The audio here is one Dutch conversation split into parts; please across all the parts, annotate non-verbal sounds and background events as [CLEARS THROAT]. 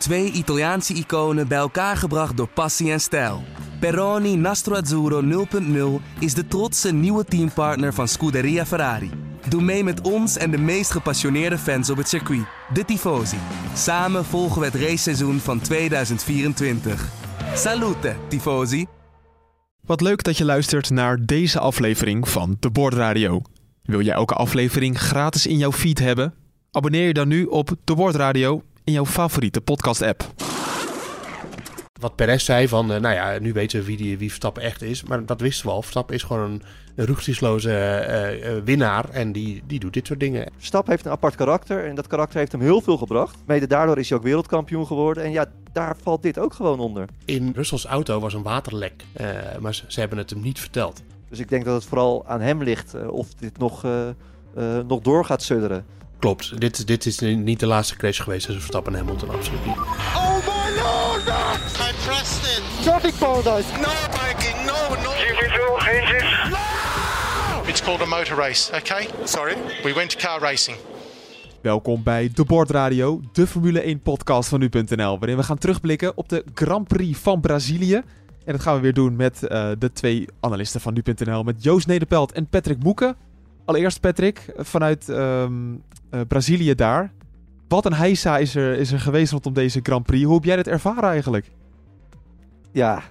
Twee Italiaanse iconen bij elkaar gebracht door passie en stijl. Peroni Nastro Azzurro 0.0 is de trotse nieuwe teampartner van Scuderia Ferrari. Doe mee met ons en de meest gepassioneerde fans op het circuit, de Tifosi. Samen volgen we het raceseizoen van 2024. Salute, Tifosi! Wat leuk dat je luistert naar deze aflevering van De Bordradio. Wil jij elke aflevering gratis in jouw feed hebben? Abonneer je dan nu op De Bordradio in jouw favoriete podcast-app. Wat Perez zei van, uh, nou ja, nu weten we wie, die, wie Verstappen echt is. Maar dat wisten we al. Verstappen is gewoon een, een uh, uh, winnaar en die, die doet dit soort dingen. Verstappen heeft een apart karakter en dat karakter heeft hem heel veel gebracht. Mede daardoor is hij ook wereldkampioen geworden. En ja, daar valt dit ook gewoon onder. In Russells auto was een waterlek, maar ze, ze, hebben het hem niet verteld. Dus ik denk dat het vooral aan hem ligt of dit nog, nog door gaat sudderen. Klopt, dit, dit is niet de laatste crash geweest tussen Verstappen en Hamilton, absoluut niet. Oh my lord! I pressed it! Traffic paradise! No biking, no, no! engines! No! It's called a motor race, okay? Sorry? We went to car racing. Welkom bij De Bordradio, de Formule 1 podcast van nu.nl, waarin we gaan terugblikken op de Grand Prix van Brazilië. En dat gaan we weer doen met uh, de twee analisten van nu.nl, met Joost Nederpelt en Patrick Moeken. Allereerst Patrick, vanuit um, uh, Brazilië daar. Wat een heisa is er, is er geweest rondom deze Grand Prix. Hoe heb jij dit ervaren eigenlijk? Ja,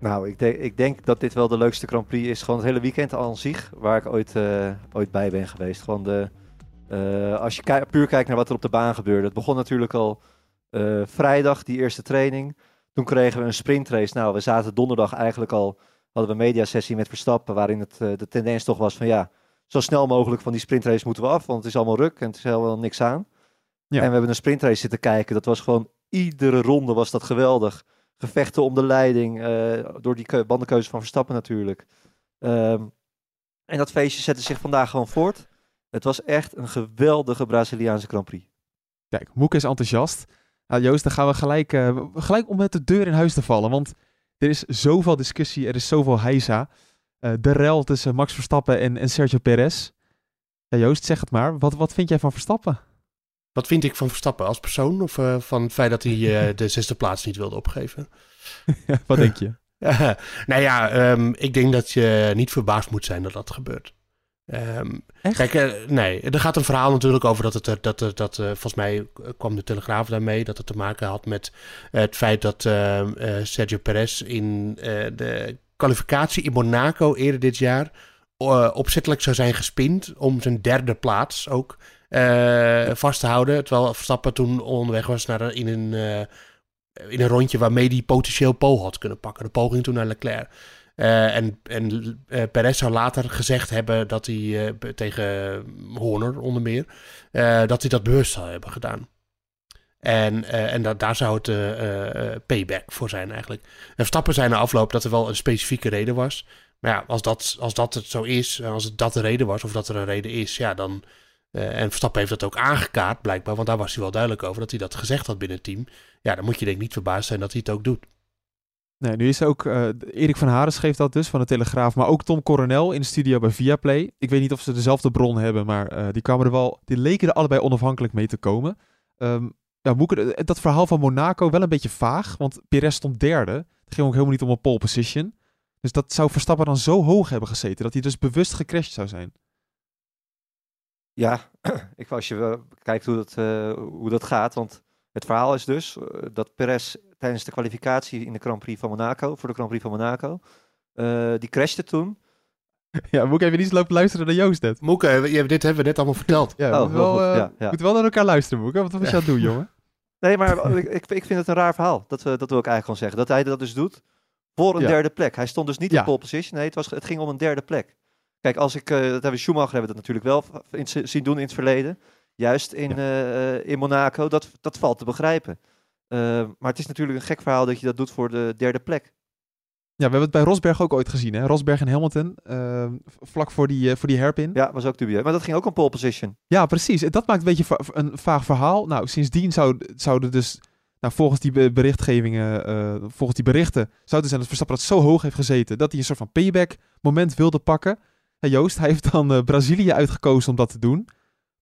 nou, ik, denk, ik denk dat dit wel de leukste Grand Prix is. Gewoon het hele weekend aan zich, waar ik ooit, uh, ooit bij ben geweest. Gewoon de, uh, als je puur kijkt naar wat er op de baan gebeurde. Het begon natuurlijk al vrijdag, die eerste training. Toen kregen we een sprintrace. Nou, we zaten donderdag eigenlijk al, hadden we een mediasessie met Verstappen, waarin het, de tendens toch was van ja, zo snel mogelijk van die sprintrace moeten we af, want het is allemaal ruk en het is helemaal niks aan. Ja. En we hebben een sprintrace zitten kijken. Dat was gewoon iedere ronde was dat geweldig. Gevechten om de leiding, uh, door die bandenkeuze van Verstappen natuurlijk. Um, en dat feestje zette zich vandaag gewoon voort. Het was echt een geweldige Braziliaanse Grand Prix. Kijk, Moek is enthousiast. Nou, Joost, dan gaan we gelijk, uh, gelijk om met de deur in huis te vallen. Want er is zoveel discussie, er is zoveel heisa. Uh, de rel tussen Max Verstappen en, en Sergio Perez. Ja, Joost, zeg het maar. Wat, wat vind jij van Verstappen? Wat vind ik van Verstappen als persoon? Of uh, van het feit dat hij uh, [LAUGHS] de zesde plaats niet wilde opgeven? [LAUGHS] wat denk je? [LAUGHS] nou ja, um, ik denk dat je niet verbaasd moet zijn dat dat gebeurt. Um, kijk, uh, nee, er gaat een verhaal natuurlijk over dat het, dat, dat, dat uh, volgens mij kwam de Telegraaf daarmee, dat het te maken had met het feit dat uh, Sergio Perez in de kwalificatie in Monaco eerder dit jaar uh, opzettelijk zou zijn gespind om zijn derde plaats ook uh, vast te houden. Terwijl Verstappen toen onderweg was naar, in, een, uh, in een rondje waarmee hij potentieel Pol had kunnen pakken. De poging toen naar Leclerc. en en Perez zou later gezegd hebben dat hij tegen Horner onder meer, dat hij dat bewust zou hebben gedaan. En, uh, en dat, daar zou het uh, uh, payback voor zijn eigenlijk. En Verstappen zijn na afloop dat er wel een specifieke reden was. Maar ja, als dat, als dat het zo is, als het dat de reden was, of dat er een reden is, ja, dan. en Verstappen heeft dat ook aangekaart, blijkbaar, want daar was hij wel duidelijk over dat hij dat gezegd had binnen het team. Ja, dan moet je denk ik niet verbaasd zijn dat hij het ook doet. Nee, nu is ook Erik van Haren schreef dat dus van de Telegraaf, maar ook Tom Coronel in de studio bij Viaplay. Ik weet niet of ze dezelfde bron hebben, maar die kwamen er wel, die leken er allebei onafhankelijk mee te komen. Um, ja, Moeke, dat verhaal van Monaco wel een beetje vaag, want Perez stond derde. Het ging ook helemaal niet om een pole position. Dus dat zou Verstappen dan zo hoog hebben gezeten, dat hij dus bewust gecrashed zou zijn. Ja, [CLEARS THROAT] ik, als je kijkt hoe dat, uh, hoe dat gaat, want het verhaal is dus uh, dat Perez tijdens de kwalificatie in de Grand Prix van Monaco, voor de Grand Prix van Monaco, die crashte toen. [LAUGHS] Ja, moet ik even niet lopen luisteren naar Joost net. Moeke, dit hebben we net allemaal verteld. Ja, oh, we wel, uh, ja, ja. moeten wel naar elkaar luisteren, Moeke. Wat was je aan het doen, jongen? [LAUGHS] Nee, maar ik, ik vind het een raar verhaal. Dat, we, dat wil ik eigenlijk gewoon zeggen. Dat hij dat dus doet voor een derde plek. Hij stond dus niet in pole position. Nee, het, was, het ging om een derde plek. Kijk, als ik, uh, dat hebben Schumacher hebben dat natuurlijk wel in, zien doen in het verleden. Juist in, uh, in Monaco. Dat, dat valt te begrijpen. maar het is natuurlijk een gek verhaal dat je dat doet voor de derde plek. Ja, we hebben het bij Rosberg ook ooit gezien, hè? Rosberg en Hamilton, uh, vlak voor die, uh, voor die hairpin. Ja, was ook dubieus. Maar dat ging ook een pole position. Ja, precies. Dat maakt een beetje va een vaag verhaal. Nou, sindsdien zou, zouden dus, nou, volgens die berichtgevingen, uh, volgens die berichten, zou het zijn dat Verstappen dat zo hoog heeft gezeten, dat hij een soort van payback moment wilde pakken. En Joost, hij heeft dan Brazilië uitgekozen om dat te doen.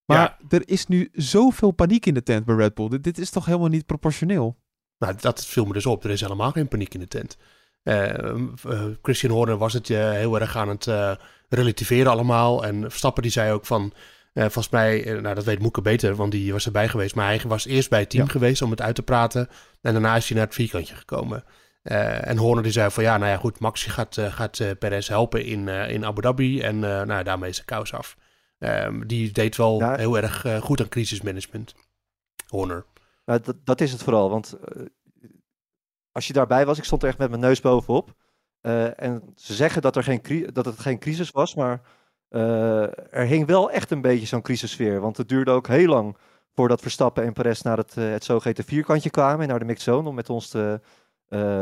Maar er is nu zoveel paniek in de tent bij Red Bull. Dit, dit is toch helemaal niet proportioneel? Nou, dat viel me dus op. Er is helemaal geen paniek in de tent. Christian Horner was het heel erg aan het relativeren allemaal. En Verstappen die zei ook van... Uh, volgens mij, uh, nou dat weet Moeke beter, want die was erbij geweest. Maar hij was eerst bij het team geweest om het uit te praten. En daarna is hij naar het vierkantje gekomen. Uh, en Horner die zei van ja, nou ja goed, Max gaat, gaat Perez helpen in, in Abu Dhabi. En nou, daarmee is de kous af. Ehm, die deed wel heel erg goed aan crisismanagement. Horner. Nou, dat, dat is het vooral, want als je daarbij was, ik stond er echt met mijn neus bovenop. en ze zeggen dat, er geen, dat het geen crisis was, maar uh, er hing wel echt een beetje zo'n crisissfeer. Want het duurde ook heel lang voordat Verstappen en Perez naar het, uh, het zogeheten vierkantje kwamen. En naar de mixed zone om met ons te,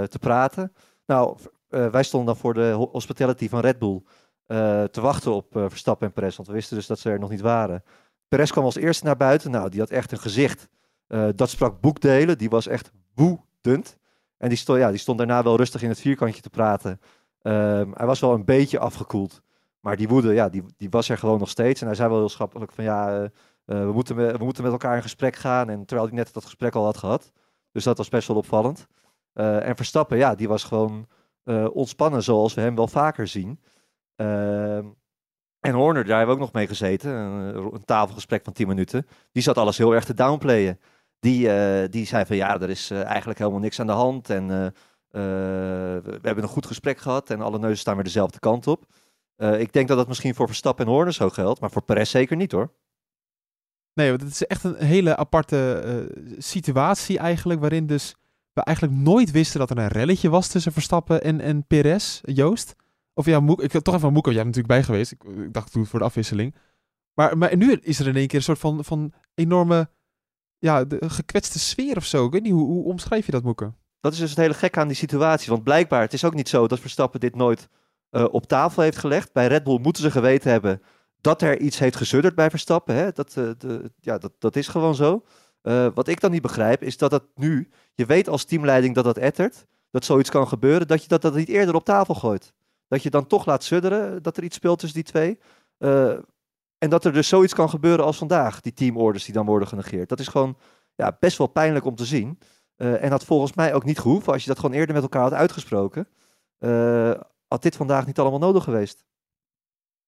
te praten. Nou, wij stonden dan voor de hospitality van Red Bull te wachten op Verstappen en Perez. Want we wisten dus dat ze er nog niet waren. Perez kwam als eerste naar buiten. Nou, die had echt een gezicht. dat sprak boekdelen. Die was echt woedend. En die stond, ja, die stond daarna wel rustig in het vierkantje te praten. Um, hij was wel een beetje afgekoeld. Maar die woede, ja, die, die was er gewoon nog steeds. En hij zei wel heel schappelijk van ja, uh, we, moeten we moeten met elkaar in gesprek gaan. En terwijl hij net dat gesprek al had gehad. Dus dat was best wel opvallend. Uh, en Verstappen, ja, die was gewoon ontspannen zoals we hem wel vaker zien. Ehm, en Horner, daar hebben we ook nog mee gezeten. Een, een, tafelgesprek van 10 minuten. Die zat alles heel erg te downplayen. Die, die zei van ja, er is eigenlijk helemaal niks aan de hand. En we hebben een goed gesprek gehad. En alle neuzen staan weer dezelfde kant op. Ik denk dat dat misschien voor Verstappen en Horner zo geldt, maar voor Perez zeker niet hoor. Nee, want het is echt een hele aparte situatie eigenlijk, waarin dus we eigenlijk nooit wisten dat er een relletje was tussen Verstappen en, en Perez, Joost. Of ja, Moek, ik toch even aan Moeko, jij bent natuurlijk bij geweest. Ik, ik dacht toen voor de afwisseling. Maar, maar nu is er in één keer een soort van, van enorme ja, de, gekwetste sfeer of zo. Ik weet niet, hoe, hoe omschrijf je dat, Moeke? Dat is dus het hele gek aan die situatie. Want blijkbaar, het is ook niet zo dat Verstappen dit nooit uh, op tafel heeft gelegd. Bij Red Bull moeten ze geweten hebben dat er iets heeft gezudderd bij Verstappen. Hè? Dat, uh, de, ja, dat, dat is gewoon zo. Uh, wat ik dan niet begrijp, is dat het nu, je weet als teamleiding dat dat ettert, dat zoiets kan gebeuren, dat je dat, dat niet eerder op tafel gooit. Dat je dan toch laat sudderen dat er iets speelt tussen die twee. En dat er dus zoiets kan gebeuren als vandaag, die teamorders die dan worden genegeerd. Dat is gewoon ja, best wel pijnlijk om te zien. en had volgens mij ook niet gehoeven als je dat gewoon eerder met elkaar had uitgesproken had dit vandaag niet allemaal nodig geweest.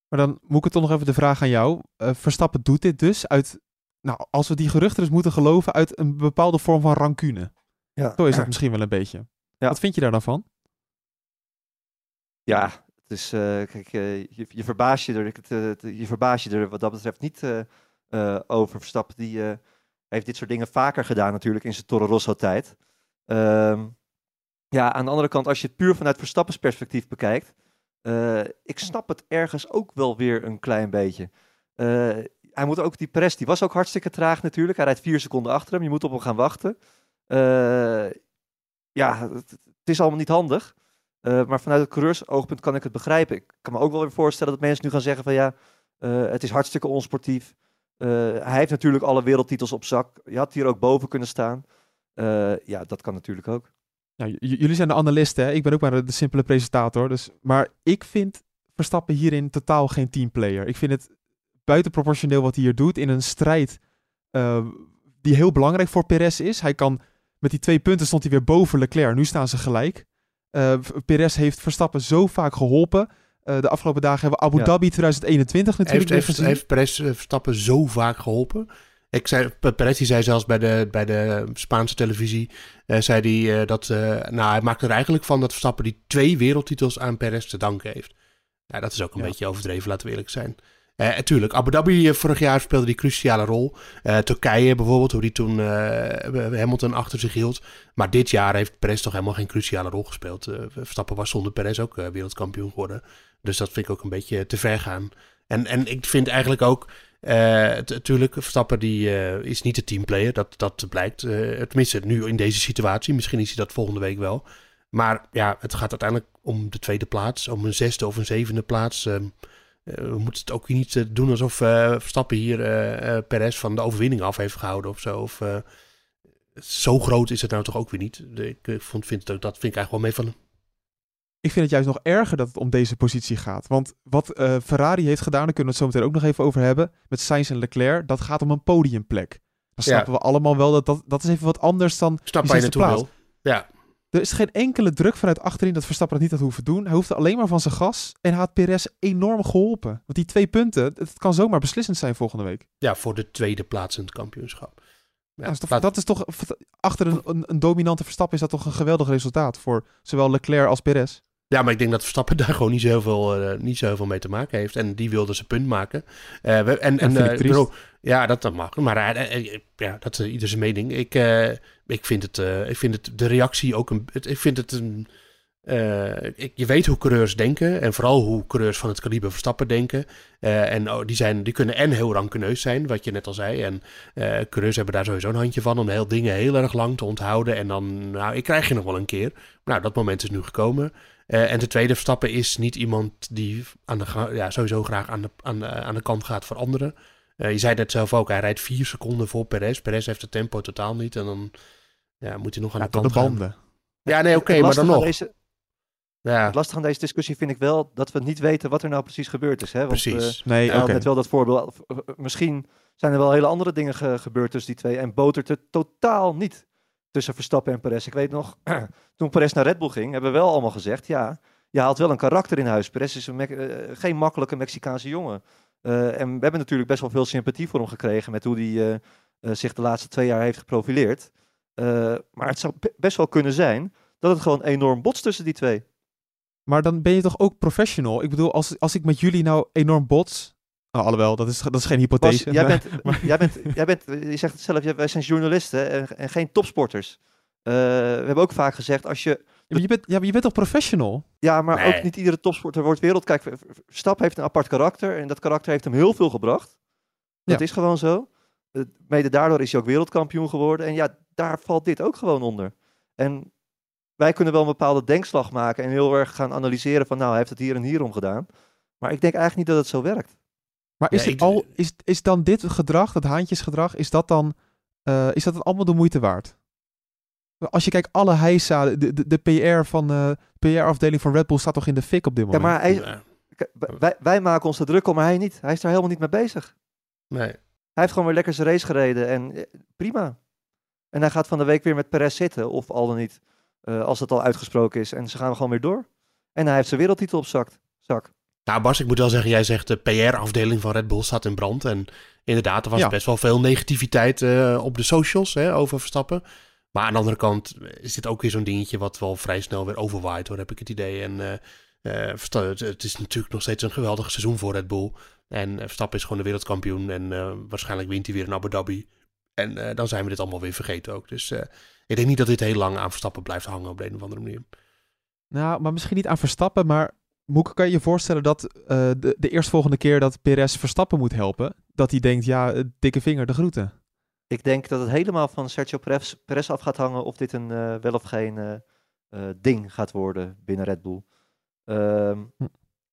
Maar dan moet ik toch nog even de vraag aan jou. Uh, Verstappen doet dit dus uit, nou, als we die geruchten dus moeten geloven, uit een bepaalde vorm van rancune. Ja. Zo is dat misschien wel een beetje. Ja. Wat vind je daar dan van? Ja, is, uh, kijk, uh, je, je verbaas je er, je verbaas je er wat dat betreft niet over. Verstappen die heeft dit soort dingen vaker gedaan natuurlijk in zijn Toro Rosso tijd. Um, ja, aan de andere kant, als je het puur vanuit Verstappens perspectief bekijkt, ik snap het ergens ook wel weer een klein beetje. Hij moet ook, die press, die was ook hartstikke traag natuurlijk. Hij rijdt vier seconden achter hem, je moet op hem gaan wachten. Ja, het, het, is allemaal niet handig. Maar vanuit het coureursoogpunt kan ik het begrijpen. Ik kan me ook wel weer voorstellen dat mensen nu gaan zeggen van ja, het is hartstikke onsportief. hij heeft natuurlijk alle wereldtitels op zak. Je had hier ook boven kunnen staan. ja, dat kan natuurlijk ook. Jullie zijn de analisten, hè? ik ben ook maar de, simpele presentator. Dus, maar ik vind Verstappen hierin totaal geen teamplayer. Ik vind het buitenproportioneel wat hij hier doet in een strijd die heel belangrijk voor Perez is. Hij kan met die twee punten stond hij weer boven Leclerc. Nu staan ze gelijk. Uh, Perez heeft Verstappen zo vaak geholpen. Uh, de afgelopen dagen hebben we Abu Dhabi 2021 natuurlijk. Heeft, heeft, heeft Perez Verstappen zo vaak geholpen? Ik zei, Peretti zei zelfs bij de, bij de Spaanse televisie, uh, zei hij uh, dat, uh, nou hij maakt er eigenlijk van dat Verstappen die twee wereldtitels aan Perez te danken heeft. Dat is ook een beetje overdreven, laten we eerlijk zijn. Uh, tuurlijk, Abu Dhabi vorig jaar speelde die cruciale rol. Turkije bijvoorbeeld, hoe die toen Hamilton achter zich hield. Maar dit jaar heeft Perez toch helemaal geen cruciale rol gespeeld. Verstappen was zonder Perez ook wereldkampioen geworden. Dus dat vind ik ook een beetje te ver gaan. En, en ik vind eigenlijk ook, Natuurlijk, Verstappen die, is niet de teamplayer, dat, dat blijkt. Uh, tenminste, nu in deze situatie. Misschien is hij dat volgende week wel. Maar ja, het gaat uiteindelijk om de tweede plaats, om een zesde of een zevende plaats. Ehm, we moeten het ook niet doen alsof Verstappen hier Perez van de overwinning af heeft gehouden of zo. Of, zo groot is het nou toch ook weer niet. Ik vond, vind het, dat vind ik eigenlijk wel mee van Ik vind het juist nog erger dat het om deze positie gaat. Want wat uh, Ferrari heeft gedaan, daar kunnen we het zo meteen ook nog even over hebben, met Sainz en Leclerc, dat gaat om een podiumplek. Dan snappen we allemaal wel dat, dat dat is even wat anders dan Snap je naartoe wil. Ja. Er is geen enkele druk vanuit achterin dat Verstappen dat niet had hoeven doen. Hij hoefde alleen maar van zijn gas en had Perez enorm geholpen. Want die twee punten, het kan zomaar beslissend zijn volgende week. Ja, voor de tweede plaats in het kampioenschap. Ja, dat, is toch, dat, is toch, achter een, een, een, dominante Verstappen is dat toch een geweldig resultaat voor zowel Leclerc als Perez. Ja, maar ik denk dat Verstappen [LAUGHS] daar gewoon niet zoveel, uh, niet zoveel mee te maken heeft. En die wilde zijn punt maken. Uh, we, en, en, uh, ja, dat, dat mag. Maar ja, dat is ieder zijn mening. Ik, ik, vind het, ik vind het de reactie ook een. Het, ik vind het een. Ik, je weet hoe coureurs denken. En vooral hoe coureurs van het kaliber Verstappen denken. en oh, die, zijn, die kunnen en heel rankeneus zijn, wat je net al zei. En coureurs hebben daar sowieso een handje van om heel dingen heel erg lang te onthouden. En dan, nou, ik krijg je nog wel een keer. Nou, dat moment is nu gekomen. Uh, en de tweede Verstappen is niet iemand die aan de, ja, sowieso graag aan de, aan, aan de kant gaat voor anderen. Uh, je zei net zelf ook, hij rijdt vier seconden voor Perez. Perez heeft het tempo totaal niet. En dan ja, moet hij nog aan ja, de kant de banden. Gaan. Ja, nee, oké, okay, maar dan nog. Deze, ja. Het lastige aan deze discussie vind ik wel dat we niet weten wat er nou precies gebeurd is. Hè? Want, precies. Uh, nee. Okay. net wel dat voorbeeld. Misschien zijn er wel hele andere dingen ge gebeurd tussen die twee. En botert het totaal niet tussen Verstappen en Perez. Ik weet nog, [CLEARS THROAT] toen Perez naar Red Bull ging, hebben we wel allemaal gezegd, ja, je haalt wel een karakter in huis. Perez is een uh, geen makkelijke Mexicaanse jongen. Uh, en we hebben natuurlijk best wel veel sympathie voor hem gekregen met hoe hij uh, zich de laatste twee jaar heeft geprofileerd. maar het zou best wel kunnen zijn dat het gewoon enorm botst tussen die twee. Maar dan ben je toch ook professional? Ik bedoel, als, als ik met jullie nou enorm bots, Oh, alhoewel, dat is, dat is geen hypothese. Bas, jij, bent, [LAUGHS] [LAUGHS] jij, bent, jij bent, je zegt het zelf, wij zijn journalisten en, en geen topsporters. Uh, we hebben ook vaak gezegd, als je... Ja, maar je, bent, ja, maar je bent toch professional? Ja, maar nee. ook niet iedere topsporter wordt wereld. Kijk, Stap heeft een apart karakter en dat karakter heeft hem heel veel gebracht. Dat ja. is gewoon zo. Mede daardoor is hij ook wereldkampioen geworden. En ja, daar valt dit ook gewoon onder. En wij kunnen wel een bepaalde denkslag maken en heel erg gaan analyseren van, nou, hij heeft het hier en hier om gedaan. Maar ik denk eigenlijk niet dat het zo werkt. Maar is, ja, ik, al, is, is dan dit gedrag, dat haantjesgedrag, is dat dan, uh, is dat dan allemaal de moeite waard? Als je kijkt, alle heisa, de, de, de PR van de uh, PR-afdeling van Red Bull staat toch in de fik op dit moment? Ja, maar hij, wij, wij maken ons er druk om, maar hij niet. Hij is daar helemaal niet mee bezig. Nee. Hij heeft gewoon weer lekker zijn race gereden en eh, prima. En hij gaat van de week weer met Perez zitten, of al dan niet, uh, als het al uitgesproken is. En ze gaan gewoon weer door. En hij heeft zijn wereldtitel op zak. zak. Nou Bas, ik moet wel zeggen, jij zegt de PR-afdeling van Red Bull staat in brand. En inderdaad, er was ja. best wel veel negativiteit uh, op de socials hè, over Verstappen. Maar aan de andere kant is dit ook weer zo'n dingetje wat wel vrij snel weer overwaait, hoor, heb ik het idee. En uh, uh, het is natuurlijk nog steeds een geweldig seizoen voor Red Bull. En Verstappen is gewoon de wereldkampioen en waarschijnlijk wint hij weer in Abu Dhabi. En dan zijn we dit allemaal weer vergeten ook. Dus ik denk niet dat dit heel lang aan Verstappen blijft hangen op de een of andere manier. Nou, maar misschien niet aan Verstappen, maar Moeke, kan je je voorstellen dat uh, de, de eerstvolgende keer dat Perez Verstappen moet helpen, dat hij denkt, ja, dikke vinger, de groeten? Ik denk dat het helemaal van Sergio Perez, Perez af gaat hangen of dit een uh, wel of geen uh, ding gaat worden binnen Red Bull. Um, hm.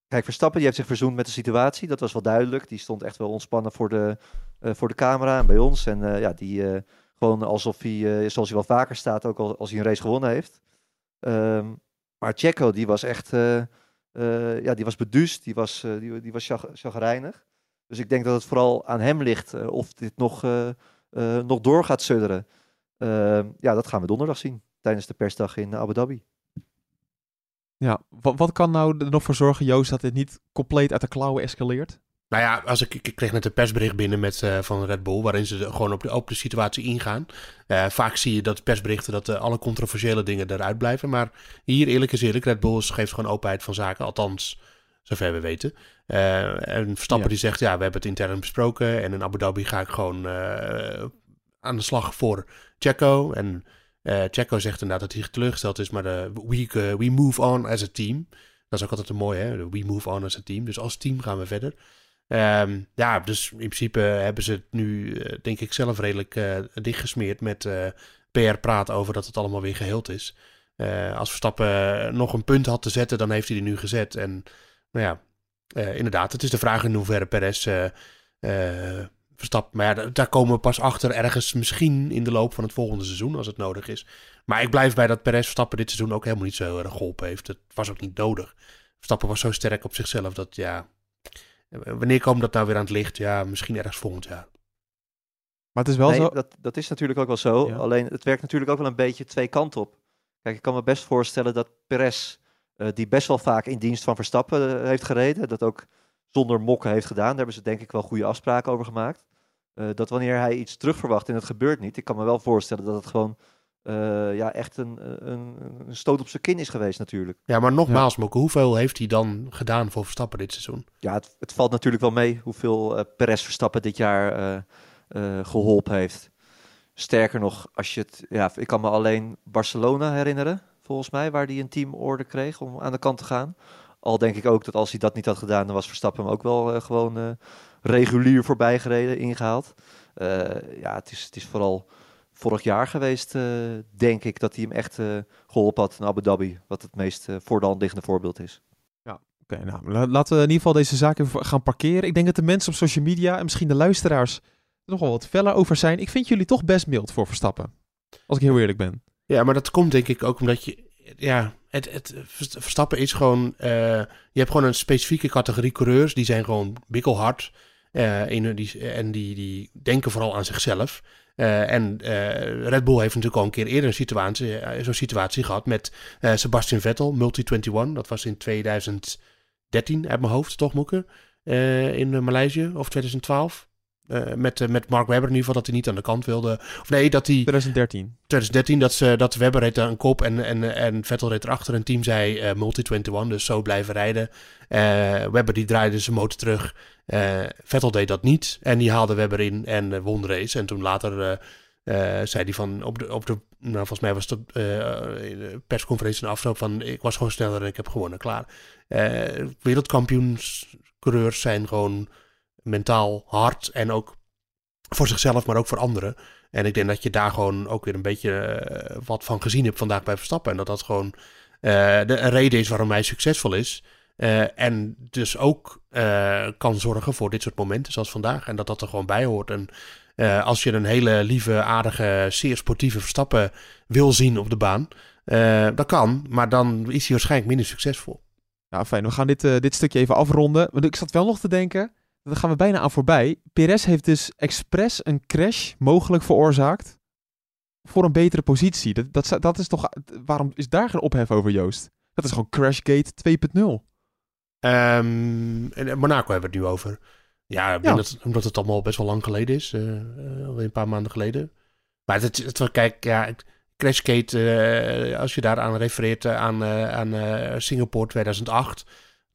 Kijk, Verstappen die heeft zich verzoend met de situatie, dat was wel duidelijk. Die stond echt wel ontspannen voor de, voor de camera en bij ons. En ja, die gewoon alsof hij, zoals hij wel vaker staat, ook al, als hij een race gewonnen heeft. Um, maar Checo, die was echt uh, ja, die was beduust, die was, uh, die, die was chagrijnig. Dus ik denk dat het vooral aan hem ligt uh, of dit nog, nog door gaat sudderen. Ehm, ja, dat gaan we donderdag zien tijdens de persdag in Abu Dhabi. Ja, wat, wat kan nou er nog voor zorgen, Joost, dat dit niet compleet uit de klauwen escaleert? Nou ja, als ik, ik kreeg net een persbericht binnen met, uh, van Red Bull, waarin ze gewoon op de, op de situatie ingaan. Uh, vaak zie je dat persberichten dat uh, alle controversiële dingen eruit blijven. Maar hier, eerlijk is eerlijk, Red Bull geeft gewoon openheid van zaken, althans, zover we weten. en Verstappen ja. die zegt, ja, we hebben het intern besproken en in Abu Dhabi ga ik gewoon aan de slag voor Checo. En Checo zegt inderdaad dat hij teleurgesteld is, maar we, we move on as a team. Dat is ook altijd een mooi, hè? We move on as a team. Dus als team gaan we verder. Um, ja, dus in principe hebben ze het nu, uh, denk ik, zelf redelijk uh, dichtgesmeerd met uh, PR-praat over dat het allemaal weer geheeld is. als Verstappen nog een punt had te zetten, dan heeft hij die nu gezet. En nou ja, inderdaad, het is de vraag in hoeverre Perez Verstappen, maar ja, daar komen we pas achter ergens misschien in de loop van het volgende seizoen als het nodig is. Maar ik blijf bij dat Perez Verstappen dit seizoen ook helemaal niet zo heel erg geholpen heeft. Het was ook niet nodig. Verstappen was zo sterk op zichzelf dat ja, wanneer komt dat nou weer aan het licht? Ja, misschien ergens volgend jaar. Maar het is wel zo... Dat, dat is natuurlijk ook wel zo. Alleen het werkt natuurlijk ook wel een beetje twee kanten op. Kijk, ik kan me best voorstellen dat Perez, uh, die best wel vaak in dienst van Verstappen uh, heeft gereden, dat ook zonder mokken heeft gedaan. Daar hebben ze denk ik wel goede afspraken over gemaakt. Uh, dat wanneer hij iets terugverwacht en het gebeurt niet, ik kan me wel voorstellen dat het gewoon ja, echt een, een, een, stoot op zijn kin is geweest natuurlijk. Ja, maar nogmaals, ja. Mokke, hoeveel heeft hij dan gedaan voor Verstappen dit seizoen? Ja, het, het valt natuurlijk wel mee hoeveel Perez Verstappen dit jaar geholpen heeft. Sterker nog, als je het, ja, ik kan me alleen Barcelona herinneren, volgens mij, waar hij een teamorde kreeg om aan de kant te gaan. Al denk ik ook dat als hij dat niet had gedaan, dan was Verstappen hem ook wel uh, gewoon uh, regulier voorbij gereden, ingehaald. Uh, ja, het is, het is vooral vorig jaar geweest, denk ik, dat hij hem echt geholpen had in Abu Dhabi. Wat het meest voor de hand liggende voorbeeld is. Ja, oké. Okay, nou, laten we in ieder geval deze zaak even gaan parkeren. Ik denk dat de mensen op social media en misschien de luisteraars nogal wat feller over zijn. Ik vind jullie toch best mild voor Verstappen. Als ik heel eerlijk ben. Ja, maar dat komt denk ik ook omdat je... Ja, het, het Verstappen is gewoon... Uh, je hebt gewoon een specifieke categorie coureurs. Die zijn gewoon bikkelhard. Uh, in, die, en die, die denken vooral aan zichzelf. Uh, en Red Bull heeft natuurlijk al een keer eerder een situatie, zo'n situatie gehad met Sebastian Vettel, Multi-21. Dat was in 2013 uit mijn hoofd, toch Moeke? in Maleisië, of 2012. Uh, met, uh, met Mark Webber in ieder geval, dat hij niet aan de kant wilde. Of nee, dat hij... 2013. 2013, dat, ze, dat Webber reed aan een kop en, en, en Vettel reed erachter. En team zei uh, Multi-21, dus zo blijven rijden. Webber die draaide zijn motor terug. Vettel deed dat niet. En die haalde Webber in en won de race. En toen later zei hij van... Op de, op de, nou, volgens mij was het de persconferentie in de afloop van... Ik was gewoon sneller en ik heb gewonnen, klaar. wereldkampioenscoureurs zijn gewoon mentaal hard en ook voor zichzelf, maar ook voor anderen. En ik denk dat je daar gewoon ook weer een beetje uh, wat van gezien hebt vandaag bij Verstappen. En dat dat gewoon uh, de reden is waarom hij succesvol is. Uh, en dus ook kan zorgen voor dit soort momenten zoals vandaag. En dat dat er gewoon bij hoort. En als je een hele lieve, aardige, zeer sportieve Verstappen wil zien op de baan, dat kan. Maar dan is hij waarschijnlijk minder succesvol. Ja, fijn. We gaan dit, dit stukje even afronden. Want ik zat wel nog te denken daar gaan we bijna aan voorbij. Perez heeft dus expres een crash mogelijk veroorzaakt voor een betere positie. Dat, dat, dat is toch, waarom is daar geen ophef over, Joost? Dat is gewoon Crashgate 2.0. Um, en Monaco hebben we het nu over. Ja, ja. Dat, omdat het allemaal best wel lang geleden is. Uh, uh, een paar maanden geleden. Maar het, het, het kijk, ja, Crashgate, uh, als je daaraan refereert aan, aan Singapore 2008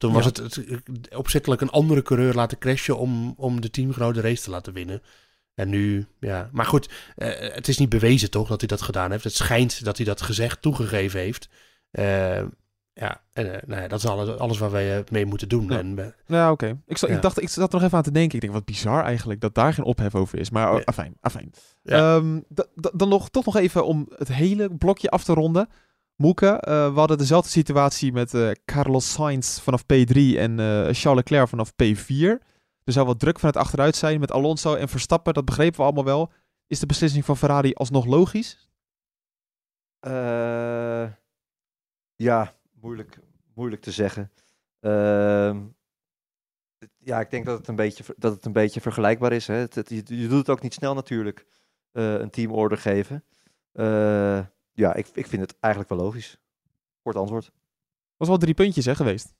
toen was het, het, opzettelijk een andere coureur laten crashen om, om de teamgenoot de race te laten winnen. En nu, ja. Maar goed, uh, het is niet bewezen toch dat hij dat gedaan heeft. Het schijnt dat hij dat gezegd toegegeven heeft. Uh, ja, en, uh, nou ja, dat is alles, alles waar wij mee moeten doen. Ja, en, ja oké. Ik, ja. ik dacht, ik zat er nog even aan te denken. Ik denk, wat bizar eigenlijk dat daar geen ophef over is. Maar nee. afijn, afijn. Um, dan nog, toch nog even om het hele blokje af te ronden. Moeke, uh, we hadden dezelfde situatie met uh, Carlos Sainz vanaf P3 en uh, Charles Leclerc vanaf P4. Er zou wat druk van het achteruit zijn met Alonso en Verstappen, dat begrepen we allemaal wel. Is de beslissing van Ferrari alsnog logisch? ja, moeilijk, moeilijk te zeggen. Ehm, ja, ik denk dat het een beetje, dat het een beetje vergelijkbaar is. Hè? Je, doet het ook niet snel natuurlijk, een teamorder geven ja, ik, ik vind het eigenlijk wel logisch. Kort antwoord. Was wel drie puntjes hè, geweest.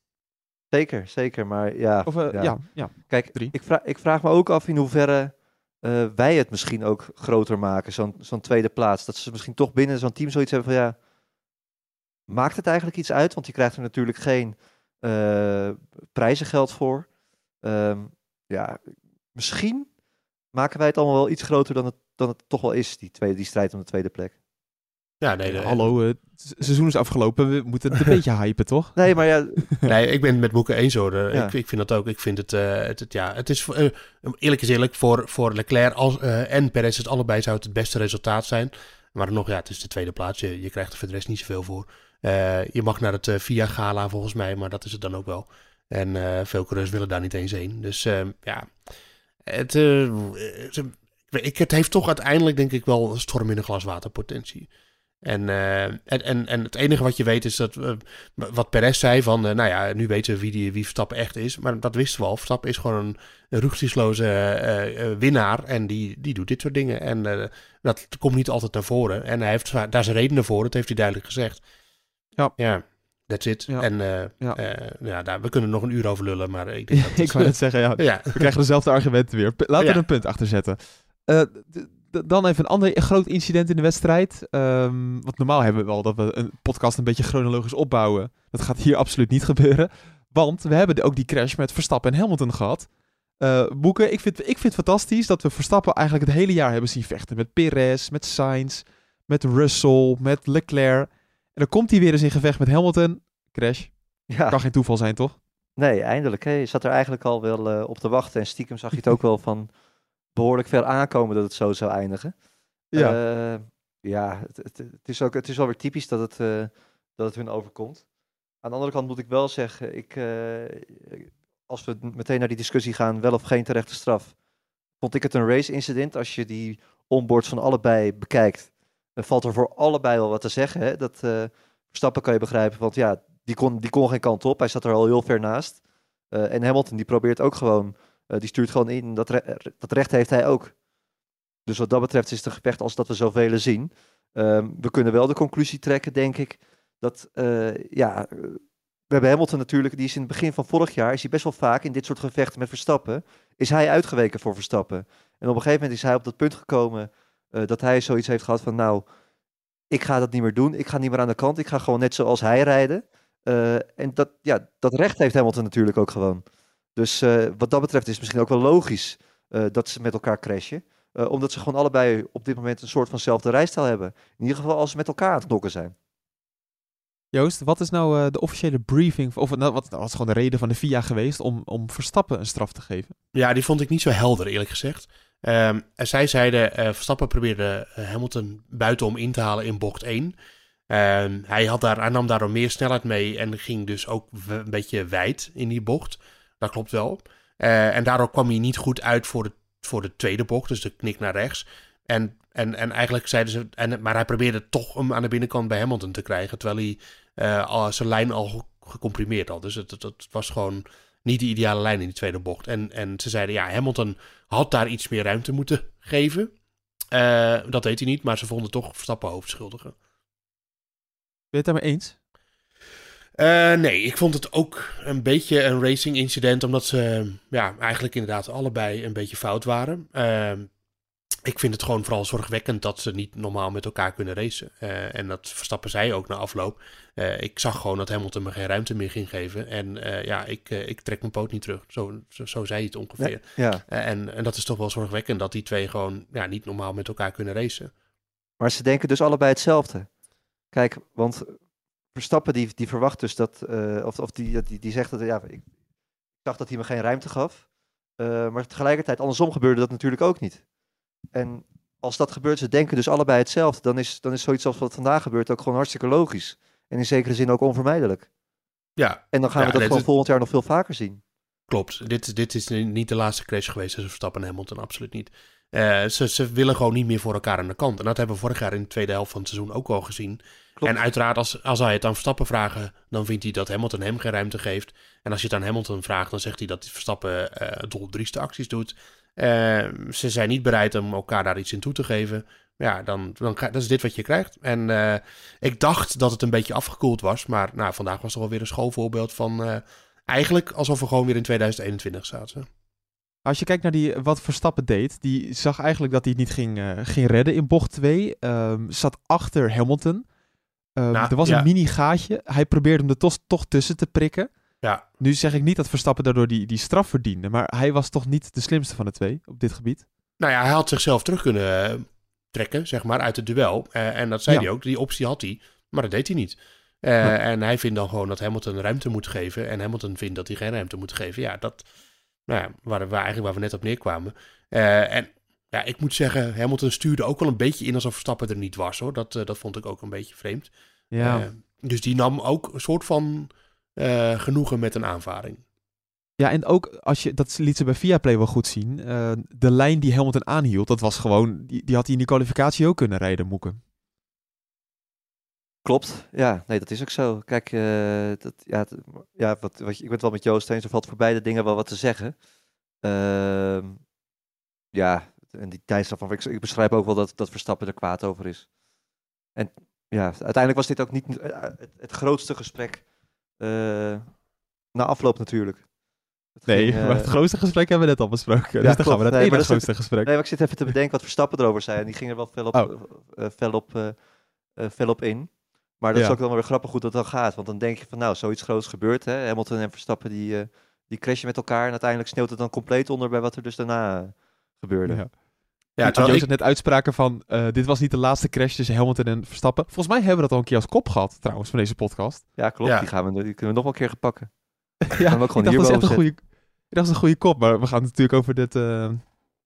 Zeker, zeker. Maar ja. Of, uh, ja. ja. ja, Kijk, drie. Ik, vraag, ik vraag me ook af in hoeverre uh, wij het misschien ook groter maken, zo'n zo'n tweede plaats. Dat ze misschien toch binnen zo'n team zoiets hebben van ja. Maakt het eigenlijk iets uit? Want je krijgt er natuurlijk geen uh, prijzengeld voor. Um, ja, misschien maken wij het allemaal wel iets groter dan het, dan het toch wel is, die, tweede, die strijd om de tweede plek. Ja, nee, nee. Hallo, het seizoen is afgelopen. We moeten het een [LAUGHS] beetje hypen, toch? Nee, maar ja... [LAUGHS] nee, ik ben het met Boeken eens hoor. Ja. Ik, ik, vind dat ook. Ik vind het, uh, het, het, ja, het is, uh, eerlijk is eerlijk, voor, voor Leclerc als, uh, en Perez het allebei zou het het beste resultaat zijn. Maar nog, ja, het is de tweede plaats. Je, je krijgt er voor de rest niet zoveel voor. je mag naar het VIA Gala volgens mij, maar dat is het dan ook wel. En veel coureurs willen daar niet eens heen. Dus ja... Het, ik, het heeft toch uiteindelijk denk ik wel een storm in een glas water potentie. En, uh, en, en, en het enige wat je weet is dat, uh, wat Perez zei van, uh, nou ja, nu weten we wie, die, wie Verstappen echt is. Maar dat wisten we al. Verstappen is gewoon een, een winnaar en die, die doet dit soort dingen. En dat komt niet altijd naar voren. En hij heeft daar zijn redenen voor, dat heeft hij duidelijk gezegd. Ja. Ja, that's it. Ja. En ja. ja daar, we kunnen nog een uur over lullen, maar ik denk [LAUGHS] dat... ik wou net zeggen, ja, [LAUGHS] ja. we krijgen dezelfde argumenten weer. Laten we er een punt achter zetten dan even een ander groot incident in de wedstrijd. Um, want normaal hebben we wel dat we een podcast een beetje chronologisch opbouwen. Dat gaat hier absoluut niet gebeuren. Want we hebben ook die crash met Verstappen en Hamilton gehad. Uh, Boeken, ik vind, ik vind het fantastisch dat we Verstappen eigenlijk het hele jaar hebben zien vechten. Met Perez, met Sainz, met Russell, met Leclerc. En dan komt hij weer eens in gevecht met Hamilton. Crash. Ja. Kan geen toeval zijn, toch? Nee, eindelijk. Hè. Je zat er eigenlijk al wel uh, op te wachten. En stiekem zag je het ook wel van behoorlijk veel aankomen dat het zo zou eindigen. Ja, uh, ja het, het, het, is ook, het is wel weer typisch dat het, uh, dat het hun overkomt. Aan de andere kant moet ik wel zeggen, ik, uh, als we meteen naar die discussie gaan, wel of geen terechte straf, vond ik het een race incident. Als je die onboards van allebei bekijkt, dan valt er voor allebei wel wat te zeggen. Hè? Dat Verstappen kan je begrijpen, want ja, die kon, die kon geen kant op. Hij zat er al heel ver naast. en Hamilton die probeert ook gewoon eh, die stuurt gewoon in. Dat, dat recht heeft hij ook. Dus wat dat betreft is het een gevecht als dat we zoveel zien. Ehm, we kunnen wel de conclusie trekken, denk ik, dat uh, ja, we hebben Hamilton natuurlijk, die is in het begin van vorig jaar, is hij best wel vaak in dit soort gevechten met Verstappen, is hij uitgeweken voor Verstappen. En op een gegeven moment is hij op dat punt gekomen dat hij zoiets heeft gehad van, nou, ik ga dat niet meer doen, ik ga niet meer aan de kant, ik ga gewoon net zoals hij rijden. En dat, ja, dat recht heeft Hamilton natuurlijk ook gewoon. Dus uh, wat dat betreft is het misschien ook wel logisch uh, dat ze met elkaar crashen. Uh, omdat ze gewoon allebei op dit moment een soort vanzelfde rijstijl hebben. In ieder geval als ze met elkaar aan het knokken zijn. Joost, wat is nou de officiële briefing, of nou, wat was gewoon de reden van de FIA geweest om, om Verstappen een straf te geven? Ja, die vond ik niet zo helder, eerlijk gezegd. Um, zij zeiden, Verstappen probeerde Hamilton buitenom in te halen in bocht 1. Um, hij, had daar, hij nam daardoor meer snelheid mee en ging dus ook een beetje wijd in die bocht. Dat klopt wel. Uh, en daardoor kwam hij niet goed uit voor de, voor de tweede bocht, dus de knik naar rechts. En, en, en eigenlijk zeiden ze, en, maar hij probeerde toch hem aan de binnenkant bij Hamilton te krijgen, terwijl hij uh, al, zijn lijn al gecomprimeerd had. Dus het, het, was gewoon niet de ideale lijn in die tweede bocht. En, en ze zeiden, ja, Hamilton had daar iets meer ruimte moeten geven. Uh, dat deed hij niet, maar ze vonden toch Verstappen hoofdschuldigen. Ben je het daarmee eens? Uh, nee, ik vond het ook een beetje een racing incident, omdat ze ja, eigenlijk inderdaad allebei een beetje fout waren. Uh, ik vind het gewoon vooral zorgwekkend dat ze niet normaal met elkaar kunnen racen. Uh, en dat Verstappen zij ook na afloop. ik zag gewoon dat Hamilton me geen ruimte meer ging geven. En ja, ik, ik trek mijn poot niet terug. Zo, zo, zo zei hij het ongeveer. Ja. en, en dat is toch wel zorgwekkend dat die twee gewoon ja, niet normaal met elkaar kunnen racen. Maar ze denken dus allebei hetzelfde. Kijk, want Verstappen die, die verwacht dus dat, uh, of, of die, die, die zegt dat, ja, ik dacht dat hij me geen ruimte gaf. Uh, maar tegelijkertijd, andersom gebeurde dat natuurlijk ook niet. En als dat gebeurt, ze denken dus allebei hetzelfde, dan is, dan is zoiets als wat vandaag gebeurt ook gewoon hartstikke logisch. En in zekere zin ook onvermijdelijk. Ja. En dan gaan we dat gewoon volgend jaar nog veel vaker zien. Klopt. Dit, dit is niet de laatste crash geweest tussen Verstappen en Hamilton, absoluut niet. Uh, ze, ze willen gewoon niet meer voor elkaar aan de kant. En dat hebben we vorig jaar in de tweede helft van het seizoen ook al gezien. En uiteraard, als, als hij het aan Verstappen vragen, dan vindt hij dat Hamilton hem geen ruimte geeft. En als je het aan Hamilton vraagt, dan zegt hij dat Verstappen uh, doldrieste acties doet. Uh, ze zijn niet bereid om elkaar daar iets in toe te geven. Ja, dan, dan dat is dit wat je krijgt. En uh, ik dacht dat het een beetje afgekoeld was. Maar nou, vandaag was er wel weer een schoolvoorbeeld van... eigenlijk alsof we gewoon weer in 2021 zaten. Als je kijkt naar die, wat Verstappen deed, die zag eigenlijk dat hij het niet ging, uh, ging redden in bocht 2. Um, ehm, zat achter Hamilton. Um, er was een mini gaatje. Hij probeerde hem er toch, toch tussen te prikken. Ja. Nu zeg ik niet dat Verstappen daardoor die, die straf verdiende, maar hij was toch niet de slimste van de twee op dit gebied? Nou ja, hij had zichzelf terug kunnen eh, trekken, zeg maar, uit het duel. Uh, en dat zei hij ook, die optie had hij, maar dat deed hij niet. Uh, En hij vindt dan gewoon dat Hamilton ruimte moet geven en Hamilton vindt dat hij geen ruimte moet geven. Ja, dat, nou ja, waar, waar, eigenlijk waar we net op neerkwamen. En ja, ik moet zeggen, Hamilton stuurde ook wel een beetje in alsof Verstappen er niet was hoor. Dat, uh, dat vond ik ook een beetje vreemd. Ja. Uh, dus die nam ook een soort van genoegen met een aanvaring. Ja, en ook als je, dat liet ze bij Viaplay wel goed zien. Uh, de lijn die Hamilton aanhield, dat was gewoon, die, die had hij in die kwalificatie ook kunnen rijden, Moeken. Klopt, ja, nee, dat is ook zo. Kijk, uh, dat, ja, ja wat, wat, ik ben het wel met Joost eens, er valt voor beide dingen wel wat te zeggen. Uh, ja, en die tijdstap van, ik, ik beschrijf ook wel dat, dat Verstappen er kwaad over is. En ja, uiteindelijk was dit ook niet het, het grootste gesprek uh, na afloop natuurlijk. nee, [LAUGHS] maar het grootste gesprek hebben we net al besproken. Ja, dus dan gaan we naar het grootste gesprek. Nee, maar ik zit even te bedenken wat Verstappen erover zei. En die ging er wel fel op, oh. uh, fel op, fel op in. Maar dat is ook wel weer grappig hoe dat dan gaat. Want dan denk je van nou, zoiets groots gebeurt. Hè? Hamilton en Verstappen die, die crashen met elkaar. En uiteindelijk sneeuwt het dan compleet onder bij wat er dus daarna gebeurde. Ja. Ja, terwijl ik... net uitspraken van uh, dit was niet de laatste crash tussen Hamilton en Verstappen. Volgens mij hebben we dat al een keer als kop gehad trouwens van deze podcast. Ja, klopt. Die, gaan we, die kunnen we nog wel een keer gepakken. ja, [LAUGHS] we ook gewoon ik dacht, dat is een goede, dat is een goede kop. Maar we gaan het natuurlijk over dit, uh,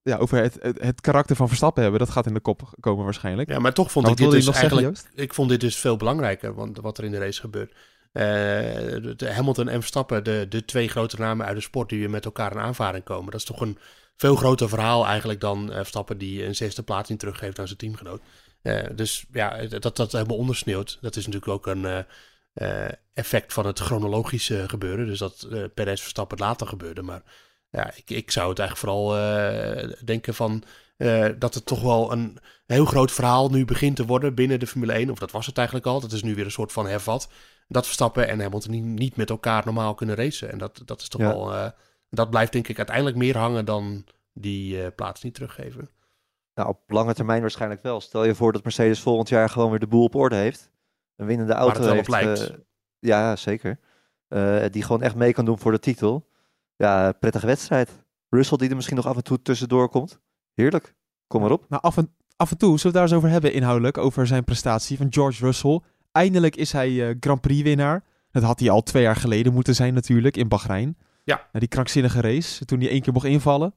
ja, over het, het, het, karakter van Verstappen hebben. Dat gaat in de kop komen waarschijnlijk. Ja, maar toch vond ik dit dus eigenlijk... ik vond dit dus veel belangrijker, want wat er in de race gebeurt. Uh, de Hamilton en Verstappen, de, de twee grote namen uit de sport die weer met elkaar in aanvaring komen. Dat is toch een veel groter verhaal eigenlijk dan uh, Verstappen die een zesde plaatsing teruggeeft aan zijn teamgenoot. Uh, dus ja, dat dat helemaal ondersneeuwt, dat is natuurlijk ook een effect van het chronologische gebeuren. Dus dat Perez Verstappen later gebeurde, maar ja, ik, ik zou het eigenlijk vooral uh, denken van uh, dat het toch wel een heel groot verhaal nu begint te worden binnen de Formule 1. Of dat was het eigenlijk al. Dat is nu weer een soort van hervat. Dat Verstappen en Hamilton niet, niet met elkaar normaal kunnen racen. En dat, dat is toch wel... Uh, dat blijft denk ik uiteindelijk meer hangen dan die plaats niet teruggeven. Nou, op lange termijn waarschijnlijk wel. Stel je voor dat Mercedes volgend jaar gewoon weer de boel op orde heeft. Een winnende auto heeft. ja, zeker. die gewoon echt mee kan doen voor de titel ja, prettige wedstrijd. Russell die er misschien nog af en toe tussendoor komt. Heerlijk. Kom maar op. Nou, af en, af en toe zullen we daar eens over hebben inhoudelijk. Over zijn prestatie van George Russell. Eindelijk is hij uh, Grand Prix winnaar. Dat had hij al twee jaar geleden moeten zijn natuurlijk in Bahrein. Ja. die krankzinnige race. Toen hij één keer mocht invallen.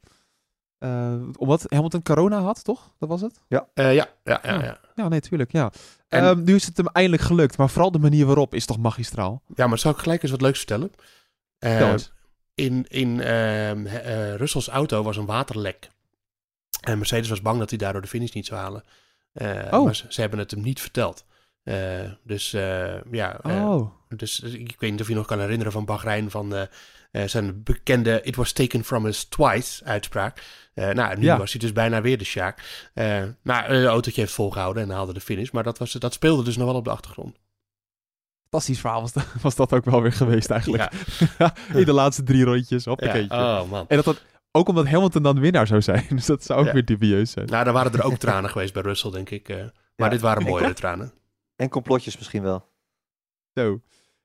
Uh, omdat Hamilton corona had, toch? Dat was het? Ja, uh, ja, ja, ja, ja. Ja, nee, tuurlijk, ja. En... Um, nu is het hem eindelijk gelukt, maar vooral de manier waarop is toch magistraal. Ja, maar zou ik gelijk eens wat leuks vertellen? Uh, in, in uh, Russells auto was een waterlek. En Mercedes was bang dat hij daardoor de finish niet zou halen. Uh, oh. Maar ze, ze, hebben het hem niet verteld. Uh, dus ja, oh. dus ik weet niet of je nog kan herinneren van Bahrein van zijn bekende It was taken from us twice uitspraak. nou, nu ja. was hij dus bijna weer de Sjaak. maar het autootje heeft volgehouden en haalde de finish. Maar dat, was, dat speelde dus nog wel op de achtergrond fantastisch verhaal was, dat, was dat ook wel weer geweest eigenlijk. Ja. [LAUGHS] in de laatste drie rondjes. Hoppakee. Ja. Oh man. En dat, dat ook omdat Hamilton dan winnaar zou zijn. [LAUGHS] Dus dat zou ook weer dubieus zijn. Nou, dan waren er ook tranen geweest bij Russell, denk ik. Maar dit waren [LAUGHS] mooie tranen. En complotjes misschien wel. Zo.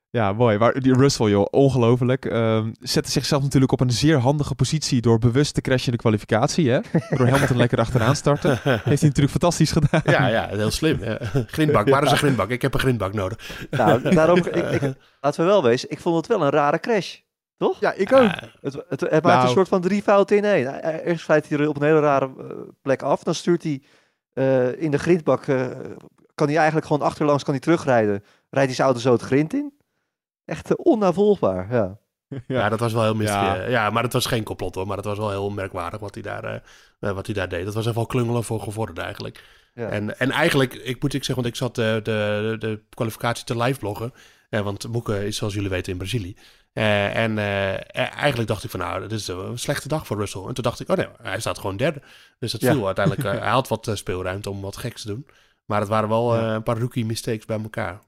Ja, mooi. Maar die Russell, joh, ongelooflijk. Uh, zette zichzelf natuurlijk op een zeer handige positie door bewust te crashen in de kwalificatie. Hè? Door Hamilton lekker achteraan starten. [LAUGHS] Heeft hij natuurlijk fantastisch gedaan. Ja, ja heel slim. Grindbak, waar is een grindbak? Ik heb een grindbak nodig. Nou, daarom, ik, ik, [LAUGHS] laten we wel wezen, ik vond het wel een rare crash. Toch? Ja, ik ook. het, het, het, maakt nou. een soort van drie fouten in één. Eerst glijdt hij er op een hele rare uh, plek af. Dan stuurt hij uh, in de grindbak. Uh, kan hij eigenlijk gewoon achterlangs kan hij terugrijden. Rijdt hij zijn auto zo het grind in. Echt onnavolgbaar, [LAUGHS] ja. Ja. dat was wel heel mistig. Ja. ja. maar het was geen complot hoor. Maar het was wel heel merkwaardig wat hij daar, uh, wat hij daar deed. Dat was even wel klungelen voor gevorderd eigenlijk. Ja. En, en eigenlijk, ik moet ik zeggen, want ik zat de, de, de kwalificatie te live bloggen. Eh, want Moeke is zoals jullie weten in Brazilië. Uh, en eigenlijk dacht ik van nou, dit is een slechte dag voor Russell. En toen dacht ik, oh nee, hij staat gewoon derde. Dus dat viel uiteindelijk. [LAUGHS] hij had wat speelruimte om wat geks te doen. Maar het waren wel een paar rookie mistakes bij elkaar.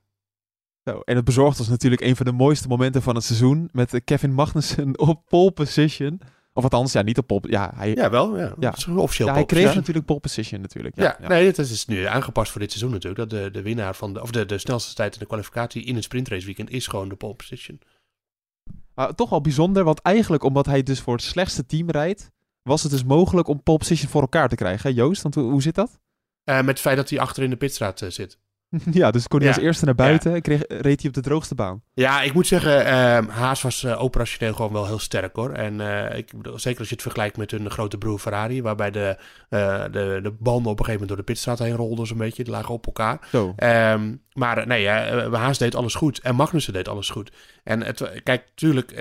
Zo, en het bezorgd ons natuurlijk een van de mooiste momenten van het seizoen. Met Kevin Magnussen [LAUGHS] op pole position. Of althans, ja, niet op pole. Ja, hij, ja wel. Ja. ja. officieel ja, hij kreeg natuurlijk pole position natuurlijk. Ja, ja, nee, het is nu aangepast voor dit seizoen natuurlijk. Dat de, de winnaar van de, of de, de snelste tijd in de kwalificatie in een sprintrace weekend is gewoon de pole position. Maar toch wel bijzonder, want eigenlijk omdat hij dus voor het slechtste team rijdt, was het dus mogelijk om pole position voor elkaar te krijgen. Hè, Joost, want hoe, hoe zit dat? Uh, met het feit dat hij achter in de pitstraat uh, zit. [LAUGHS] Ja, dus kon hij als eerste naar buiten en kreeg, reed hij op de droogste baan. Ja, ik moet zeggen, uh, Haas was uh, operationeel gewoon wel heel sterk hoor. En ik, zeker als je het vergelijkt met hun grote broer Ferrari, waarbij de, eh, de, de banden op een gegeven moment door de pitstraat heen rolden zo'n beetje. Die lagen op elkaar. Um, maar nee, Haas deed alles goed en Magnussen deed alles goed. En het, kijk, tuurlijk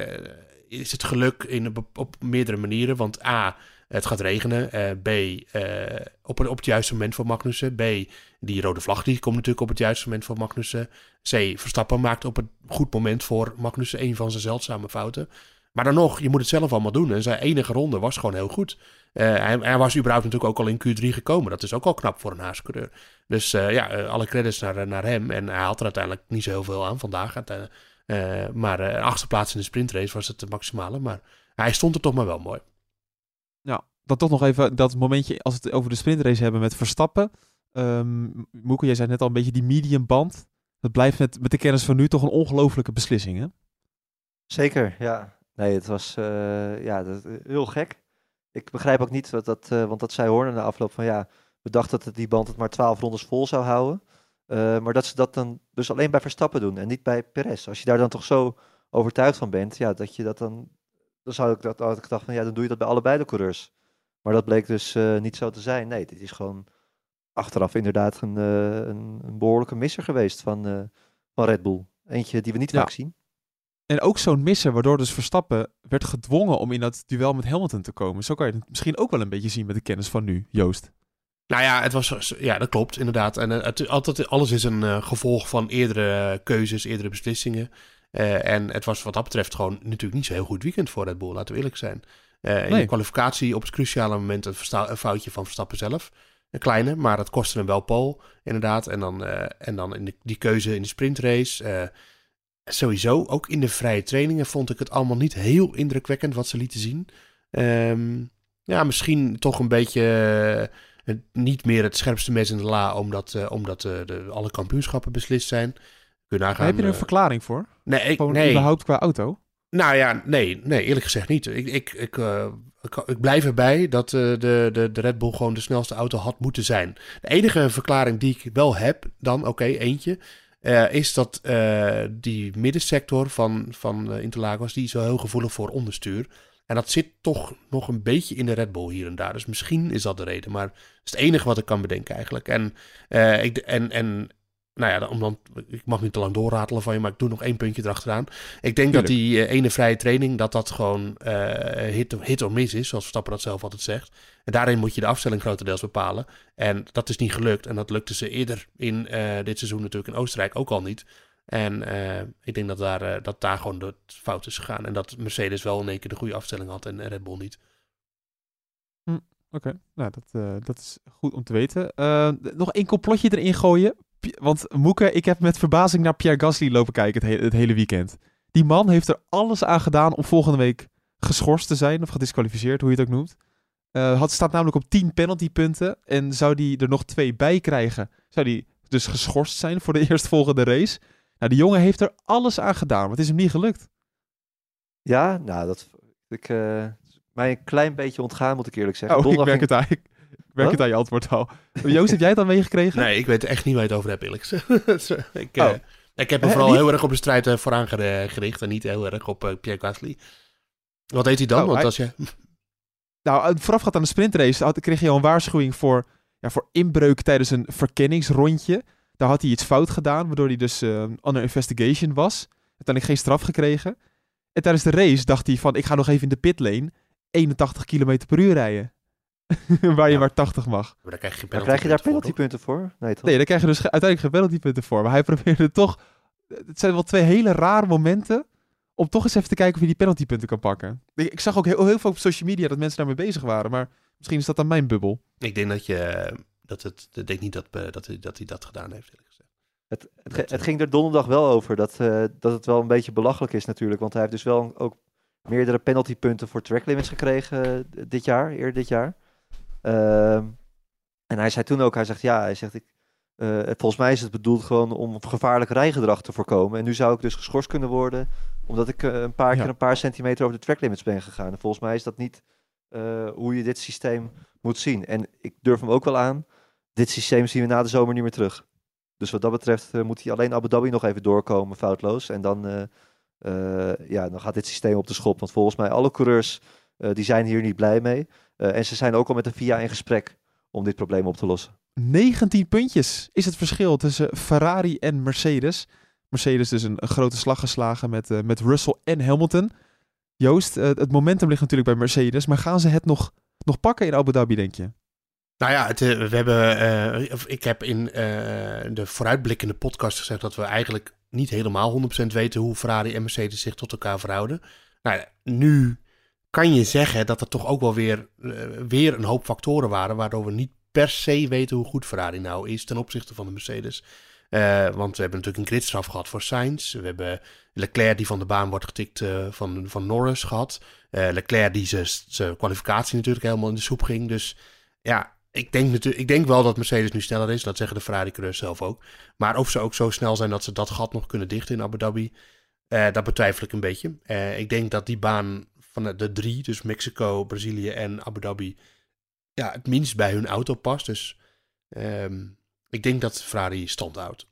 is het geluk in, op meerdere manieren. Want A, het gaat regenen. B, op, op het juiste moment voor Magnussen. B, die rode vlag die komt natuurlijk op het juiste moment voor Magnussen. C, Verstappen maakt op het goed moment voor Magnussen een van zijn zeldzame fouten. Maar dan nog, je moet het zelf allemaal doen. En zijn enige ronde was gewoon heel goed. Uh, hij, was überhaupt natuurlijk ook al in Q3 gekomen. Dat is ook al knap voor een haascoureur. Dus ja, alle credits naar, naar hem. En hij had er uiteindelijk niet zo heel veel aan vandaag. maar achtste plaats in de sprintrace was het maximale. Maar hij stond er toch maar wel mooi. Ja, dan toch nog even dat momentje als we het over de sprintrace hebben met Verstappen. Um, jij zei net al een beetje die medium band. Dat blijft met, met de kennis van nu toch een ongelofelijke beslissing, hè? Zeker, ja. Nee, het was uh, ja, dat, heel gek. Ik begrijp ook niet, dat, dat, uh, want dat zei Horner na afloop van ja, we dachten dat die band het maar 12 rondes vol zou houden. Maar dat ze dat dan dus alleen bij Verstappen doen en niet bij Perez. Als je daar dan toch zo overtuigd van bent, ja, dat je dat dan, dan zou ik dat had ik gedacht van ja, dan doe je dat bij allebei de coureurs. Maar dat bleek dus niet zo te zijn. Nee, dit is gewoon achteraf inderdaad een, een, een behoorlijke misser geweest van, van Red Bull. Eentje die we niet ja. vaak zien. En ook zo'n misser, waardoor dus Verstappen werd gedwongen om in dat duel met Hamilton te komen. Zo kan je het misschien ook wel een beetje zien met de kennis van nu, Joost. Nou ja, het was, ja dat klopt inderdaad. En het, altijd, alles is een uh, gevolg van eerdere keuzes, eerdere beslissingen. Uh, en het was wat dat betreft gewoon natuurlijk niet zo heel goed weekend voor Red Bull, laten we eerlijk zijn. Uh, in de kwalificatie op het cruciale moment een, een, foutje van Verstappen zelf. Een kleine, maar dat kostte hem wel pole, inderdaad. En dan, en dan in de, die keuze in de sprintrace sowieso, ook in de vrije trainingen vond ik het allemaal niet heel indrukwekkend wat ze lieten zien. Um, ja, misschien toch een beetje niet meer het scherpste mes in de la, omdat, omdat de, alle kampioenschappen beslist zijn. Kun je nagaan, heb je er een verklaring voor? Nee, ik, Gewoon nee. überhaupt qua auto? Nou ja, nee, nee eerlijk gezegd niet. Ik, ik, ik, ik, ik blijf erbij dat de, de, de Red Bull gewoon de snelste auto had moeten zijn. De enige verklaring die ik wel heb, dan oké, okay, eentje uh, is dat die middensector van, van Interlagos, die is wel heel gevoelig voor onderstuur. En dat zit toch nog een beetje in de Red Bull hier en daar. Dus misschien is dat de reden. Maar dat is het enige wat ik kan bedenken eigenlijk. En, ik, en, en nou ja, om dan, ik mag niet te lang doorratelen van je, maar ik doe nog één puntje erachteraan. Ik denk Tuurlijk. dat die uh, ene vrije training, dat dat gewoon uh, hit, hit of miss is, zoals Verstappen dat zelf altijd zegt. En daarin moet je de afstelling grotendeels bepalen. En dat is niet gelukt. En dat lukte ze eerder in uh, dit seizoen natuurlijk in Oostenrijk ook al niet. En ik denk dat daar, dat daar gewoon de fout is gegaan. En dat Mercedes wel in één keer de goede afstelling had en Red Bull niet. Hm, Oké, okay. nou dat, dat is goed om te weten. nog één complotje erin gooien want Moeke, ik heb met verbazing naar Pierre Gasly lopen kijken het, he het, hele weekend. Die man heeft er alles aan gedaan om volgende week geschorst te zijn, of gedisqualificeerd, hoe je het ook noemt. Uh, had, staat namelijk op 10 penaltypunten. En zou die er nog twee bij krijgen, zou die dus geschorst zijn voor de [LAUGHS] eerstvolgende race. Nou, die jongen heeft er alles aan gedaan, maar het is hem niet gelukt. Ja, nou, dat ik, uh, mij een klein beetje ontgaan, moet ik eerlijk zeggen. Oh, Donderdag ik merk ging... het eigenlijk merk het aan je antwoord al. Joost, heb jij het dan meegekregen? Nee, ik weet echt niet waar je het over hebt, eerlijk gezegd. [LAUGHS] ik, oh. uh, ik heb me vooral heel erg op de strijd uh, vooraan gericht en niet heel erg op uh, Pierre Gasly. Wat deed hij dan? Oh, Want hij... als je... [LAUGHS] Nou, voorafgaand aan de sprintrace had, kreeg je al een waarschuwing voor, ja, voor inbreuk tijdens een verkenningsrondje. Daar had hij iets fout gedaan, waardoor hij dus uh, under investigation was. Uiteindelijk geen straf gekregen. En tijdens de race dacht hij van, ik ga nog even in de pitlane 81 km per uur rijden. [LAUGHS] waar je ja. maar 80 mag. Maar dan krijg je, krijg je daar penaltypunten voor? voor? Nee, toch? nee, daar krijg je dus uiteindelijk geen penaltypunten voor. Maar hij [LAUGHS] probeerde toch... Het zijn wel twee hele rare momenten om toch eens even te kijken of je die penaltypunten kan pakken. Ik, ik zag ook heel, heel veel op social media dat mensen daarmee bezig waren. Maar misschien is dat aan mijn bubbel. Ik denk dat je... Dat het, ik denk niet dat, dat, dat hij dat gedaan heeft, eerlijk gezegd. Het, het, het, ging er donderdag wel over dat, uh, dat het wel een beetje belachelijk is natuurlijk. Want hij heeft dus wel ook meerdere penaltypunten voor track limits gekregen dit jaar, eerder dit jaar. Uh, en hij zei toen ook, hij zegt ja, hij zegt ik, uh, volgens mij is het bedoeld gewoon om gevaarlijk rijgedrag te voorkomen. En nu zou ik dus geschorst kunnen worden, omdat ik uh, een paar ja. keer een paar centimeter over de track limits ben gegaan. En volgens mij is dat niet uh, hoe je dit systeem moet zien. En ik durf hem ook wel aan, dit systeem zien we na de zomer niet meer terug. Dus wat dat betreft moet hij alleen Abu Dhabi nog even doorkomen, foutloos. En dan, ja, dan gaat dit systeem op de schop. Want volgens mij alle coureurs, die zijn hier niet blij mee. Uh, en ze zijn ook al met de FIA in gesprek om dit probleem op te lossen. 19 puntjes is het verschil tussen Ferrari en Mercedes. Mercedes dus een, een grote slag geslagen met, uh, met Russell en Hamilton. Joost, het momentum ligt natuurlijk bij Mercedes, maar gaan ze het nog, nog pakken in Abu Dhabi, denk je? Nou ja, het, we hebben, ik heb in de vooruitblikkende podcast gezegd dat we eigenlijk niet helemaal 100% weten hoe Ferrari en Mercedes zich tot elkaar verhouden. Nou, nu kan je zeggen dat er toch ook wel weer, weer een hoop factoren waren, waardoor we niet per se weten hoe goed Ferrari nou is ten opzichte van de Mercedes. Uh, want we hebben natuurlijk een gridstraf gehad voor Sainz. We hebben Leclerc die van de baan wordt getikt uh, van, van Norris gehad. Leclerc die zijn kwalificatie natuurlijk helemaal in de soep ging. Dus ja, ik denk, natuurlijk, ik denk wel dat Mercedes nu sneller is. Dat zeggen de Ferrari-coureurs zelf ook. Maar of ze ook zo snel zijn dat ze dat gat nog kunnen dichten in Abu Dhabi, dat betwijfel ik een beetje. ik denk dat die baan van de drie, dus Mexico, Brazilië en Abu Dhabi, ja, het minst bij hun auto past. Dus um, ik denk dat Ferrari stand houdt.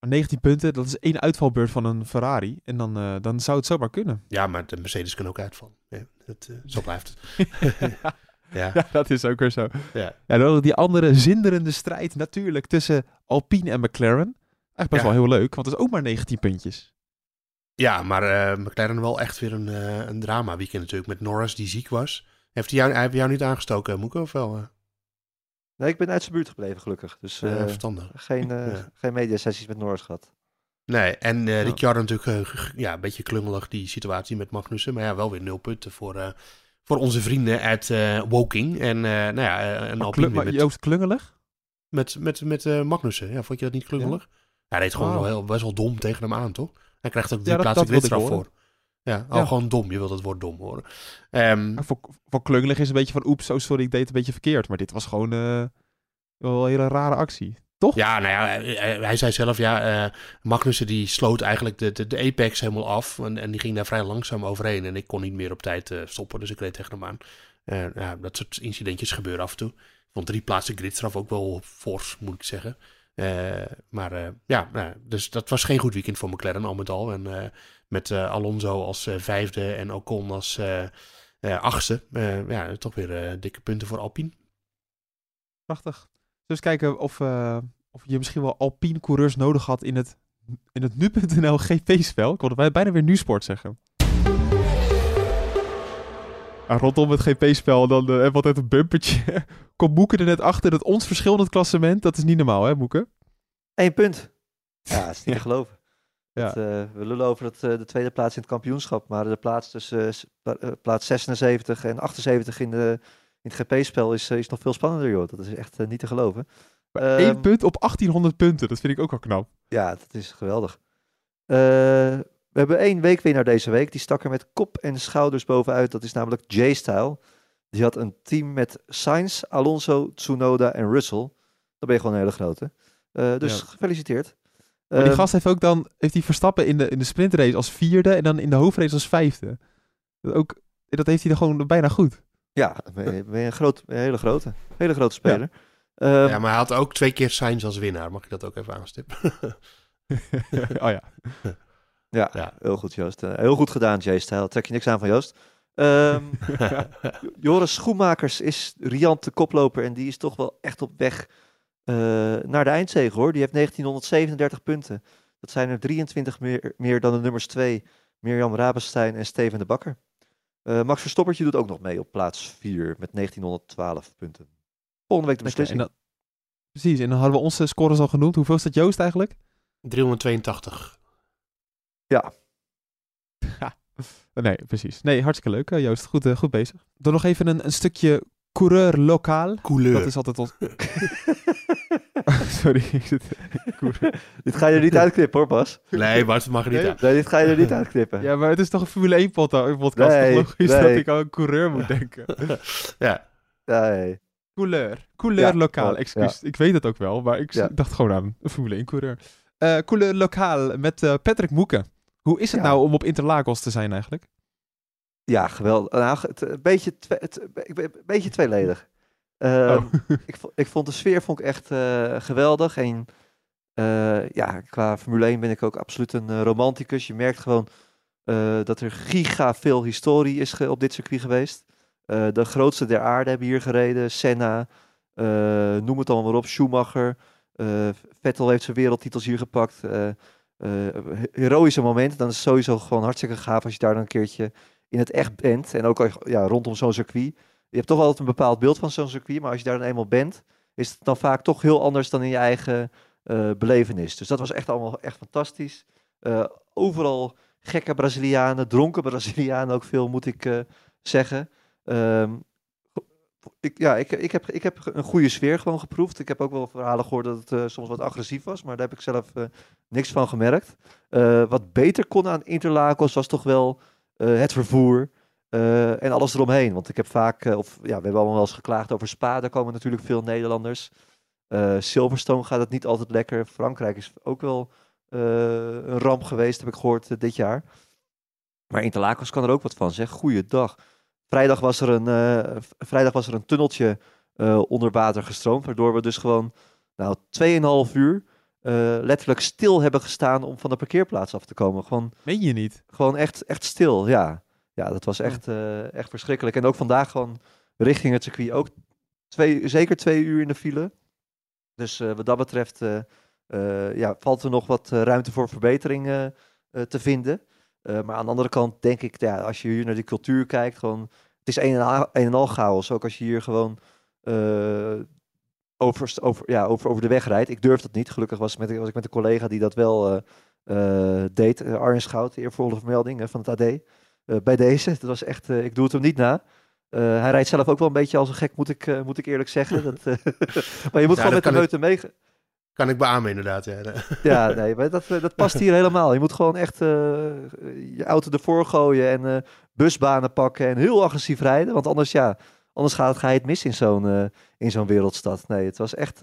19 punten, dat is één uitvalbeurt van een Ferrari. En dan, uh, dan zou het zomaar kunnen. Ja, maar de Mercedes kunnen ook uitvallen. Ja, dat, uh, zo blijft het. [LAUGHS] ja. ja. dat is ook weer zo. Ja. ja, dan die andere zinderende strijd natuurlijk tussen Alpine en McLaren. Eigenlijk best wel heel leuk, want het is ook maar 19 puntjes. Ja, maar uh, McLaren wel echt weer een, een drama weekend natuurlijk. Met Norris die ziek was. Heeft hij jou, hij jou niet aangestoken, Moeke, of wel? Nee, ik ben uit zijn buurt gebleven, gelukkig. Dus verstandig. Geen, [LAUGHS] ja. geen mediasessies met Norris gehad. Nee, en uh, Ricciardo natuurlijk ja, een beetje klungelig, die situatie met Magnussen. Maar ja, wel weer nul punten voor, voor onze vrienden uit Woking. En nou ja, een Alpine maar, met... Joost klungelig? Met, met, met Magnussen. Ja, vond je dat niet klungelig? Ja, hij deed gewoon oh. wel heel, best wel dom tegen hem aan, toch? Hij krijgt ook die ja, plaats gridstraf voor. Ja, al gewoon dom. Je wilt het woord dom horen. Um, voor, voor klungelig is een beetje van, oeps, oh sorry, ik deed het een beetje verkeerd. Maar dit was gewoon uh, wel een hele rare actie. Toch? Ja, nou ja, hij, zei zelf, ja, uh, Magnussen die sloot eigenlijk de, de, de apex helemaal af. En, en die ging daar vrij langzaam overheen. En ik kon niet meer op tijd uh, stoppen, dus ik reed tegen hem aan. Uh, ja, dat soort incidentjes gebeuren af en toe. Ik vond drie plaatsen gridstraf ook wel fors, moet ik zeggen. Maar ja, nou, dus dat was geen goed weekend voor McLaren al met al. En met uh, Alonso als vijfde en Ocon als achtste. ja, toch weer dikke punten voor Alpine. Prachtig. Dus kijken of, of je misschien wel Alpine coureurs nodig had in het, in het nu.nl GP-spel. Ik wilde bijna weer nu-sport zeggen. Ah, rondom het GP-spel dan hebben we altijd een bumpertje. [LAUGHS] Komt Moeke er net achter dat ons verschil in het klassement, dat is niet normaal hè Moeke? Eén punt. Ja, dat is niet te geloven. Ja. uh, we lullen over het, uh, de tweede plaats in het kampioenschap, maar de plaats tussen uh, plaats 76 en 78 in, de, in het GP-spel is, is nog veel spannender, joh. Dat is echt niet te geloven. Eén um, punt op 1800 punten, dat vind ik ook al knap. Ja, dat is geweldig. We hebben één weekwinnaar deze week, die stak er met kop en schouders bovenuit. Dat is namelijk J-Style. Die had een team met Sainz, Alonso, Tsunoda en Russell. Dan ben je gewoon een hele grote. dus ja. gefeliciteerd. Maar die ehm, gast heeft ook dan, heeft hij Verstappen in de, in de sprintrace als vierde en dan in de hoofdrace als vijfde. Dat, ook, dat heeft hij dan gewoon bijna goed. Ja, ben je, ben je een, groot, een hele grote, hele grote speler. Ja. Um, ja, maar hij had ook twee keer Sainz als winnaar. Mag ik dat ook even aanstippen? [LAUGHS] [LAUGHS] oh ja. Ja. Ja, heel goed Joost. Uh, heel goed gedaan Jay-stijl. Trek je niks aan van Joost. Um, [LAUGHS] Joris Schoenmakers is riant de koploper en die is toch wel echt op weg uh, naar de eindzege hoor. Die heeft 1937 punten. Dat zijn er 23 meer, meer dan de nummers 2, Mirjam Rabenstein en Steven de Bakker. Uh, Max Verstoppertje doet ook nog mee op plaats 4 met 1912 punten. Volgende week de beslissing. Okay, en dat, precies, en dan hadden we onze scores al genoemd. Hoeveel is dat Joost eigenlijk? 382. Ja. [LAUGHS] nee, precies. Nee, hartstikke leuk uh, Joost. Goed, uh, goed bezig. Dan nog even een, een stukje coureur lokaal. Couleur. Dat is altijd ons... [LAUGHS] Sorry. [LAUGHS] dit ga je er niet uitknippen hoor, Bas. Nee, Bas, dat mag er niet nee? uit. Nee, dit ga je er niet uitknippen. Ja, maar het is toch een Formule 1 podcast. Nee, logisch nee. dat ik aan een coureur moet denken. ja. Nee. Couleur. Couleur ja, lokaal. Excuus. Ja. Ik weet het ook wel, maar ik ja. dacht gewoon aan een Formule 1 coureur. Uh, couleur lokaal met uh, Patrick Moeken. Hoe is het nou om op Interlagos te zijn eigenlijk? Ja, geweldig. Nou, het, een, beetje het, een beetje tweeledig. Uh, oh. [LAUGHS] ik, ik, vond de sfeer vond ik echt uh, geweldig. En uh, ja, qua Formule 1 ben ik ook absoluut een romanticus. Je merkt gewoon dat er giga veel historie is op dit circuit geweest. de grootste der aarde hebben hier gereden. Senna, noem het allemaal maar op. Schumacher. Vettel heeft zijn wereldtitels hier gepakt. Heroïsche momenten, dan is het sowieso gewoon hartstikke gaaf als je daar dan een keertje in het echt bent. En ook ja, rondom zo'n circuit. Je hebt toch altijd een bepaald beeld van zo'n circuit, maar als je daar dan eenmaal bent, is het dan vaak toch heel anders dan in je eigen uh, belevenis. Dus dat was echt allemaal echt fantastisch. Uh, overal gekke Brazilianen, dronken Brazilianen ook veel, moet ik zeggen. Um, ik, ja, ik, ik, heb, ik heb een goede sfeer gewoon geproefd. Ik heb ook wel verhalen gehoord dat het soms wat agressief was, maar daar heb ik zelf niks van gemerkt. wat beter kon aan Interlagos was toch wel het vervoer. En alles eromheen. Want ik heb vaak, of ja, we hebben allemaal wel eens geklaagd over Spa. Daar komen natuurlijk veel Nederlanders. Silverstone gaat het niet altijd lekker. Frankrijk is ook wel een ramp geweest, heb ik gehoord dit jaar. Maar Interlagos kan er ook wat van, zeg. Goeiedag. Vrijdag was er een, vrijdag was er een tunneltje onder water gestroomd. Waardoor we dus gewoon nou, 2,5 uur letterlijk stil hebben gestaan om van de parkeerplaats af te komen. Gewoon, Meen je niet? Gewoon echt, echt stil, ja. Ja, dat was echt, echt verschrikkelijk. En ook vandaag gewoon richting het circuit ook twee, zeker twee uur in de file. Dus wat dat betreft ja, valt er nog wat ruimte voor verbetering te vinden. Maar aan de andere kant denk ik, ja, als je hier naar die cultuur kijkt, gewoon, het is een en, al, een en al chaos. Ook als je hier gewoon over, over, ja, over, over de weg rijdt. Ik durf dat niet. Gelukkig was, met, was ik met een collega die dat wel deed. Arjen Schout, de eervolle vermelding van het AD. Eh, bij deze. Dat was echt, eh, ik doe het hem niet na. Uh, hij rijdt zelf ook wel een beetje als een gek, moet ik, uh, moet ik eerlijk zeggen. [LAUGHS] Dat, uh, [LAUGHS] maar je moet ja, gewoon met de meute mee. Kan ik beamen, inderdaad. Ja, ja [LAUGHS] nee, maar dat, dat past hier helemaal. Je moet gewoon echt je auto ervoor gooien en busbanen pakken en heel agressief rijden. Want anders, ja, anders gaat, ga je het mis in zo'n in zo'n wereldstad. Nee, het was echt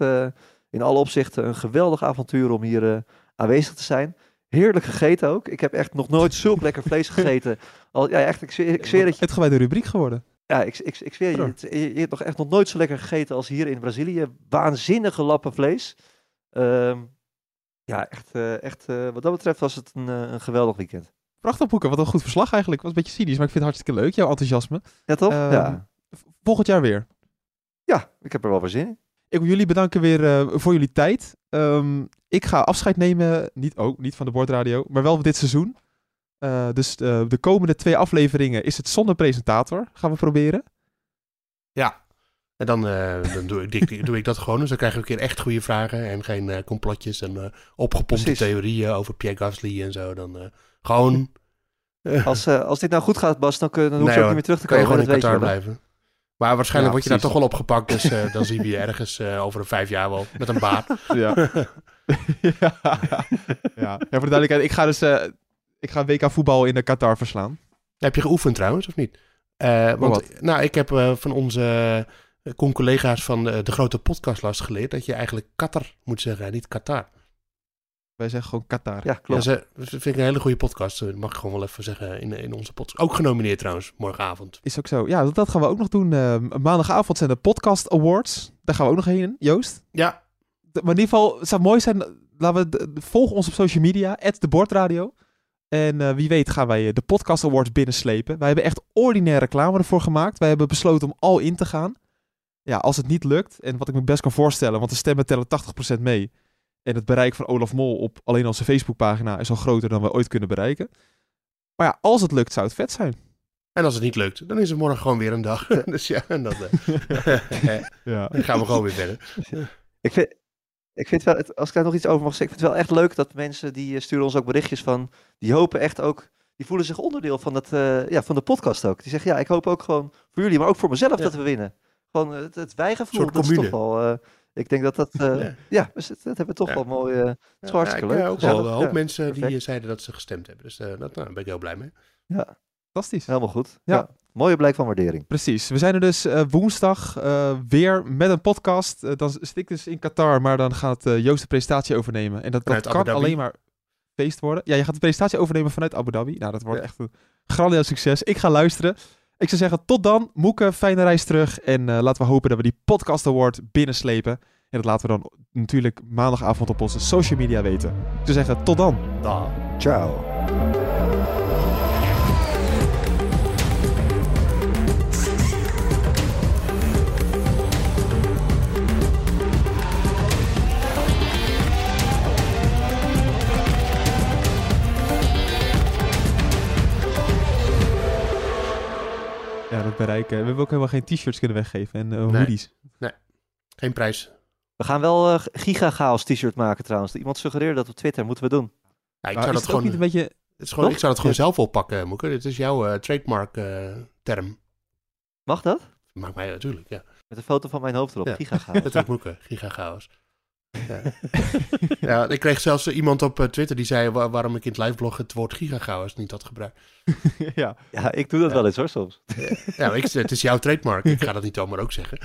in alle opzichten een geweldig avontuur om hier aanwezig te zijn. Heerlijk gegeten ook. Ik heb echt nog nooit zulk lekker vlees gegeten. [LAUGHS] Al, ja, echt, ik zweer, ik zweer dat je... Het de rubriek geworden. Ja, ik, ik, ik zweer je, je, je, hebt nog echt nog nooit zo lekker gegeten als hier in Brazilië. Waanzinnige lappen vlees. Um, ja, echt, uh, echt uh, wat dat betreft was het een, uh, een geweldig weekend. Prachtig boeken, wat een goed verslag eigenlijk. Was een beetje cynisch, maar ik vind het hartstikke leuk, jouw enthousiasme. Ja, toch? Um, ja. Volgend jaar weer. Ja, ik heb er wel voor zin in. Ik wil jullie bedanken weer voor jullie tijd. Um, ik ga afscheid nemen, niet, ook, niet van de bordradio, maar wel van dit seizoen. Uh, dus uh, de komende twee afleveringen is het zonder presentator. Gaan we proberen. Ja, en dan, uh, dan doe, ik, [LAUGHS] doe ik dat gewoon. Dus dan krijgen we een keer echt goede vragen en geen complotjes en opgepompte theorieën over Pierre Gasly en zo. Dan gewoon... als, als dit nou goed gaat, Bas, dan, kun, dan hoef je ook niet meer terug te komen. Kan je gewoon in Qatar blijven. Maar waarschijnlijk ja, word je daar toch wel opgepakt. Dus uh, dan zien we je [LAUGHS] ergens uh, over een vijf jaar wel met een baard. Ja. [LAUGHS] ja. ja. voor de duidelijkheid, ik ga dus uh, ik ga WK voetbal in de Qatar verslaan. Heb je geoefend trouwens, of niet? want, wat? Nou, ik heb van onze collega's van de, de grote podcastlast geleerd dat je eigenlijk Qatar moet zeggen, niet Qatar. Wij zeggen gewoon Qatar. Ja, klopt. Ja, ze, dat vind ik een hele goede podcast. Dat mag ik gewoon wel even zeggen in, in onze podcast. Ook genomineerd trouwens, morgenavond. Is ook zo. Ja, dat, dat gaan we ook nog doen. Uh, maandagavond zijn de Podcast Awards. Daar gaan we ook nog heen, Joost. Ja. De, maar in ieder geval, het zou mooi zijn, laten we, de, volg ons op social media, de Bordradio. En uh, wie weet gaan wij de Podcast Awards binnenslepen. Wij hebben echt ordinaire reclame ervoor gemaakt. Wij hebben besloten om al in te gaan. Ja, als het niet lukt, en wat ik me best kan voorstellen, want de stemmen tellen 80% mee en het bereik van Olaf Mol op alleen onze Facebookpagina is al groter dan we ooit kunnen bereiken. Maar ja, als het lukt, zou het vet zijn. En als het niet lukt, dan is het morgen gewoon weer een dag. [LAUGHS] dus ja, en dan, uh, [LAUGHS] ja. [LAUGHS] dan gaan we gewoon weer verder. Ik vind, ik vind wel, als ik daar nog iets over mag zeggen, ik vind het wel echt leuk dat mensen die eh, sturen ons ook berichtjes van, die hopen echt ook, die voelen zich onderdeel van, het, uh, ja, van de podcast ook. Die zeggen, ja, ik hoop ook gewoon voor jullie, maar ook voor mezelf dat we winnen. Gewoon het, het wijgevoel, dat is toch wel... Uh, ik denk dat dat, uh, ja. ja, dat hebben we toch wel mooi, uh, het hartstikke leuk. Ja, ook wel een hoop mensen die zeiden dat ze gestemd hebben. Dus uh, dat, nou, daar ben ik heel blij mee. Ja, fantastisch. Helemaal goed. Ja. Mooie blijk van waardering. Precies. We zijn er dus woensdag weer met een podcast. dan zit ik dus in Qatar, maar dan gaat Joost de presentatie overnemen. En dat, dat kan alleen maar feest worden. Ja, je gaat de presentatie overnemen vanuit Abu Dhabi. Nou, dat wordt echt een grandioos succes. Ik ga luisteren. Ik zou zeggen, tot dan. Moeke, fijne reis terug. En uh, laten we hopen dat we die Podcast Award binnenslepen. En dat laten we dan natuurlijk maandagavond op onze social media weten. Ik zou zeggen, tot dan. Da. Ciao. Bereiken. We hebben ook helemaal geen t-shirts kunnen weggeven en uh, Nee. hoodies. Geen prijs. We gaan wel eh Giga Chaos t-shirt maken trouwens. Iemand suggereerde dat op Twitter. Moeten we doen. Ja, ik zou dat gewoon, niet een beetje... het is gewoon, ik zou dat gewoon Ja. zelf oppakken, Moeke. Dit is jouw eh, trademark eh, term. Mag dat? Maakt mij natuurlijk, ja. Met een foto van mijn hoofd erop. Ja. Giga [LAUGHS] Chaos. Dat is Moeke, gigachaos. Ja. [LAUGHS] ja, ik kreeg zelfs iemand op eh, Twitter die zei wa- waarom ik in het liveblog het woord gigachaos niet had gebruikt. [LAUGHS] ja. ja, ik doe dat Ja. wel eens hoor soms. Ja, maar ik, het is jouw trademark. Ik ga dat niet zomaar ook zeggen.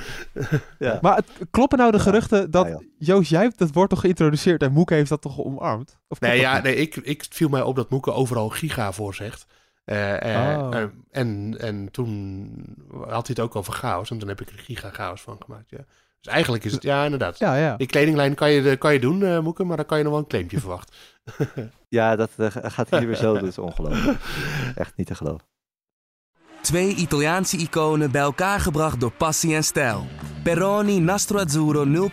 Ja. [LAUGHS] Maar het, kloppen nou de Ja. geruchten dat... Ja. Joost, jij hebt dat woord toch geïntroduceerd en Moeke heeft dat toch omarmd? Of Nee, ja, niet? nee ik, ik viel mij op dat Moeke overal giga voor zegt. Eh, eh, Oh. en, en toen had hij het ook over chaos. En toen heb ik er giga chaos van gemaakt, ja. Dus eigenlijk is het, ja, inderdaad. Ja, ja. Die kledinglijn kan je, kan je doen, eh Moeke, maar dan kan je nog wel een claimpje [LAUGHS] verwachten. [LAUGHS] Ja, dat eh, gaat hier weer zo. Dat is ongelooflijk. Echt niet te geloven. Twee Italiaanse iconen bij elkaar gebracht door passie en stijl. Peroni Nastro Azzurro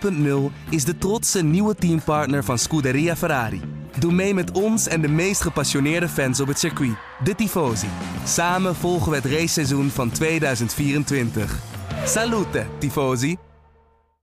0.0 is de trotse nieuwe teampartner van Scuderia Ferrari. Doe mee met ons en de meest gepassioneerde fans op het circuit, de Tifosi. Samen volgen we het raceseizoen van 2024. Salute, Tifosi!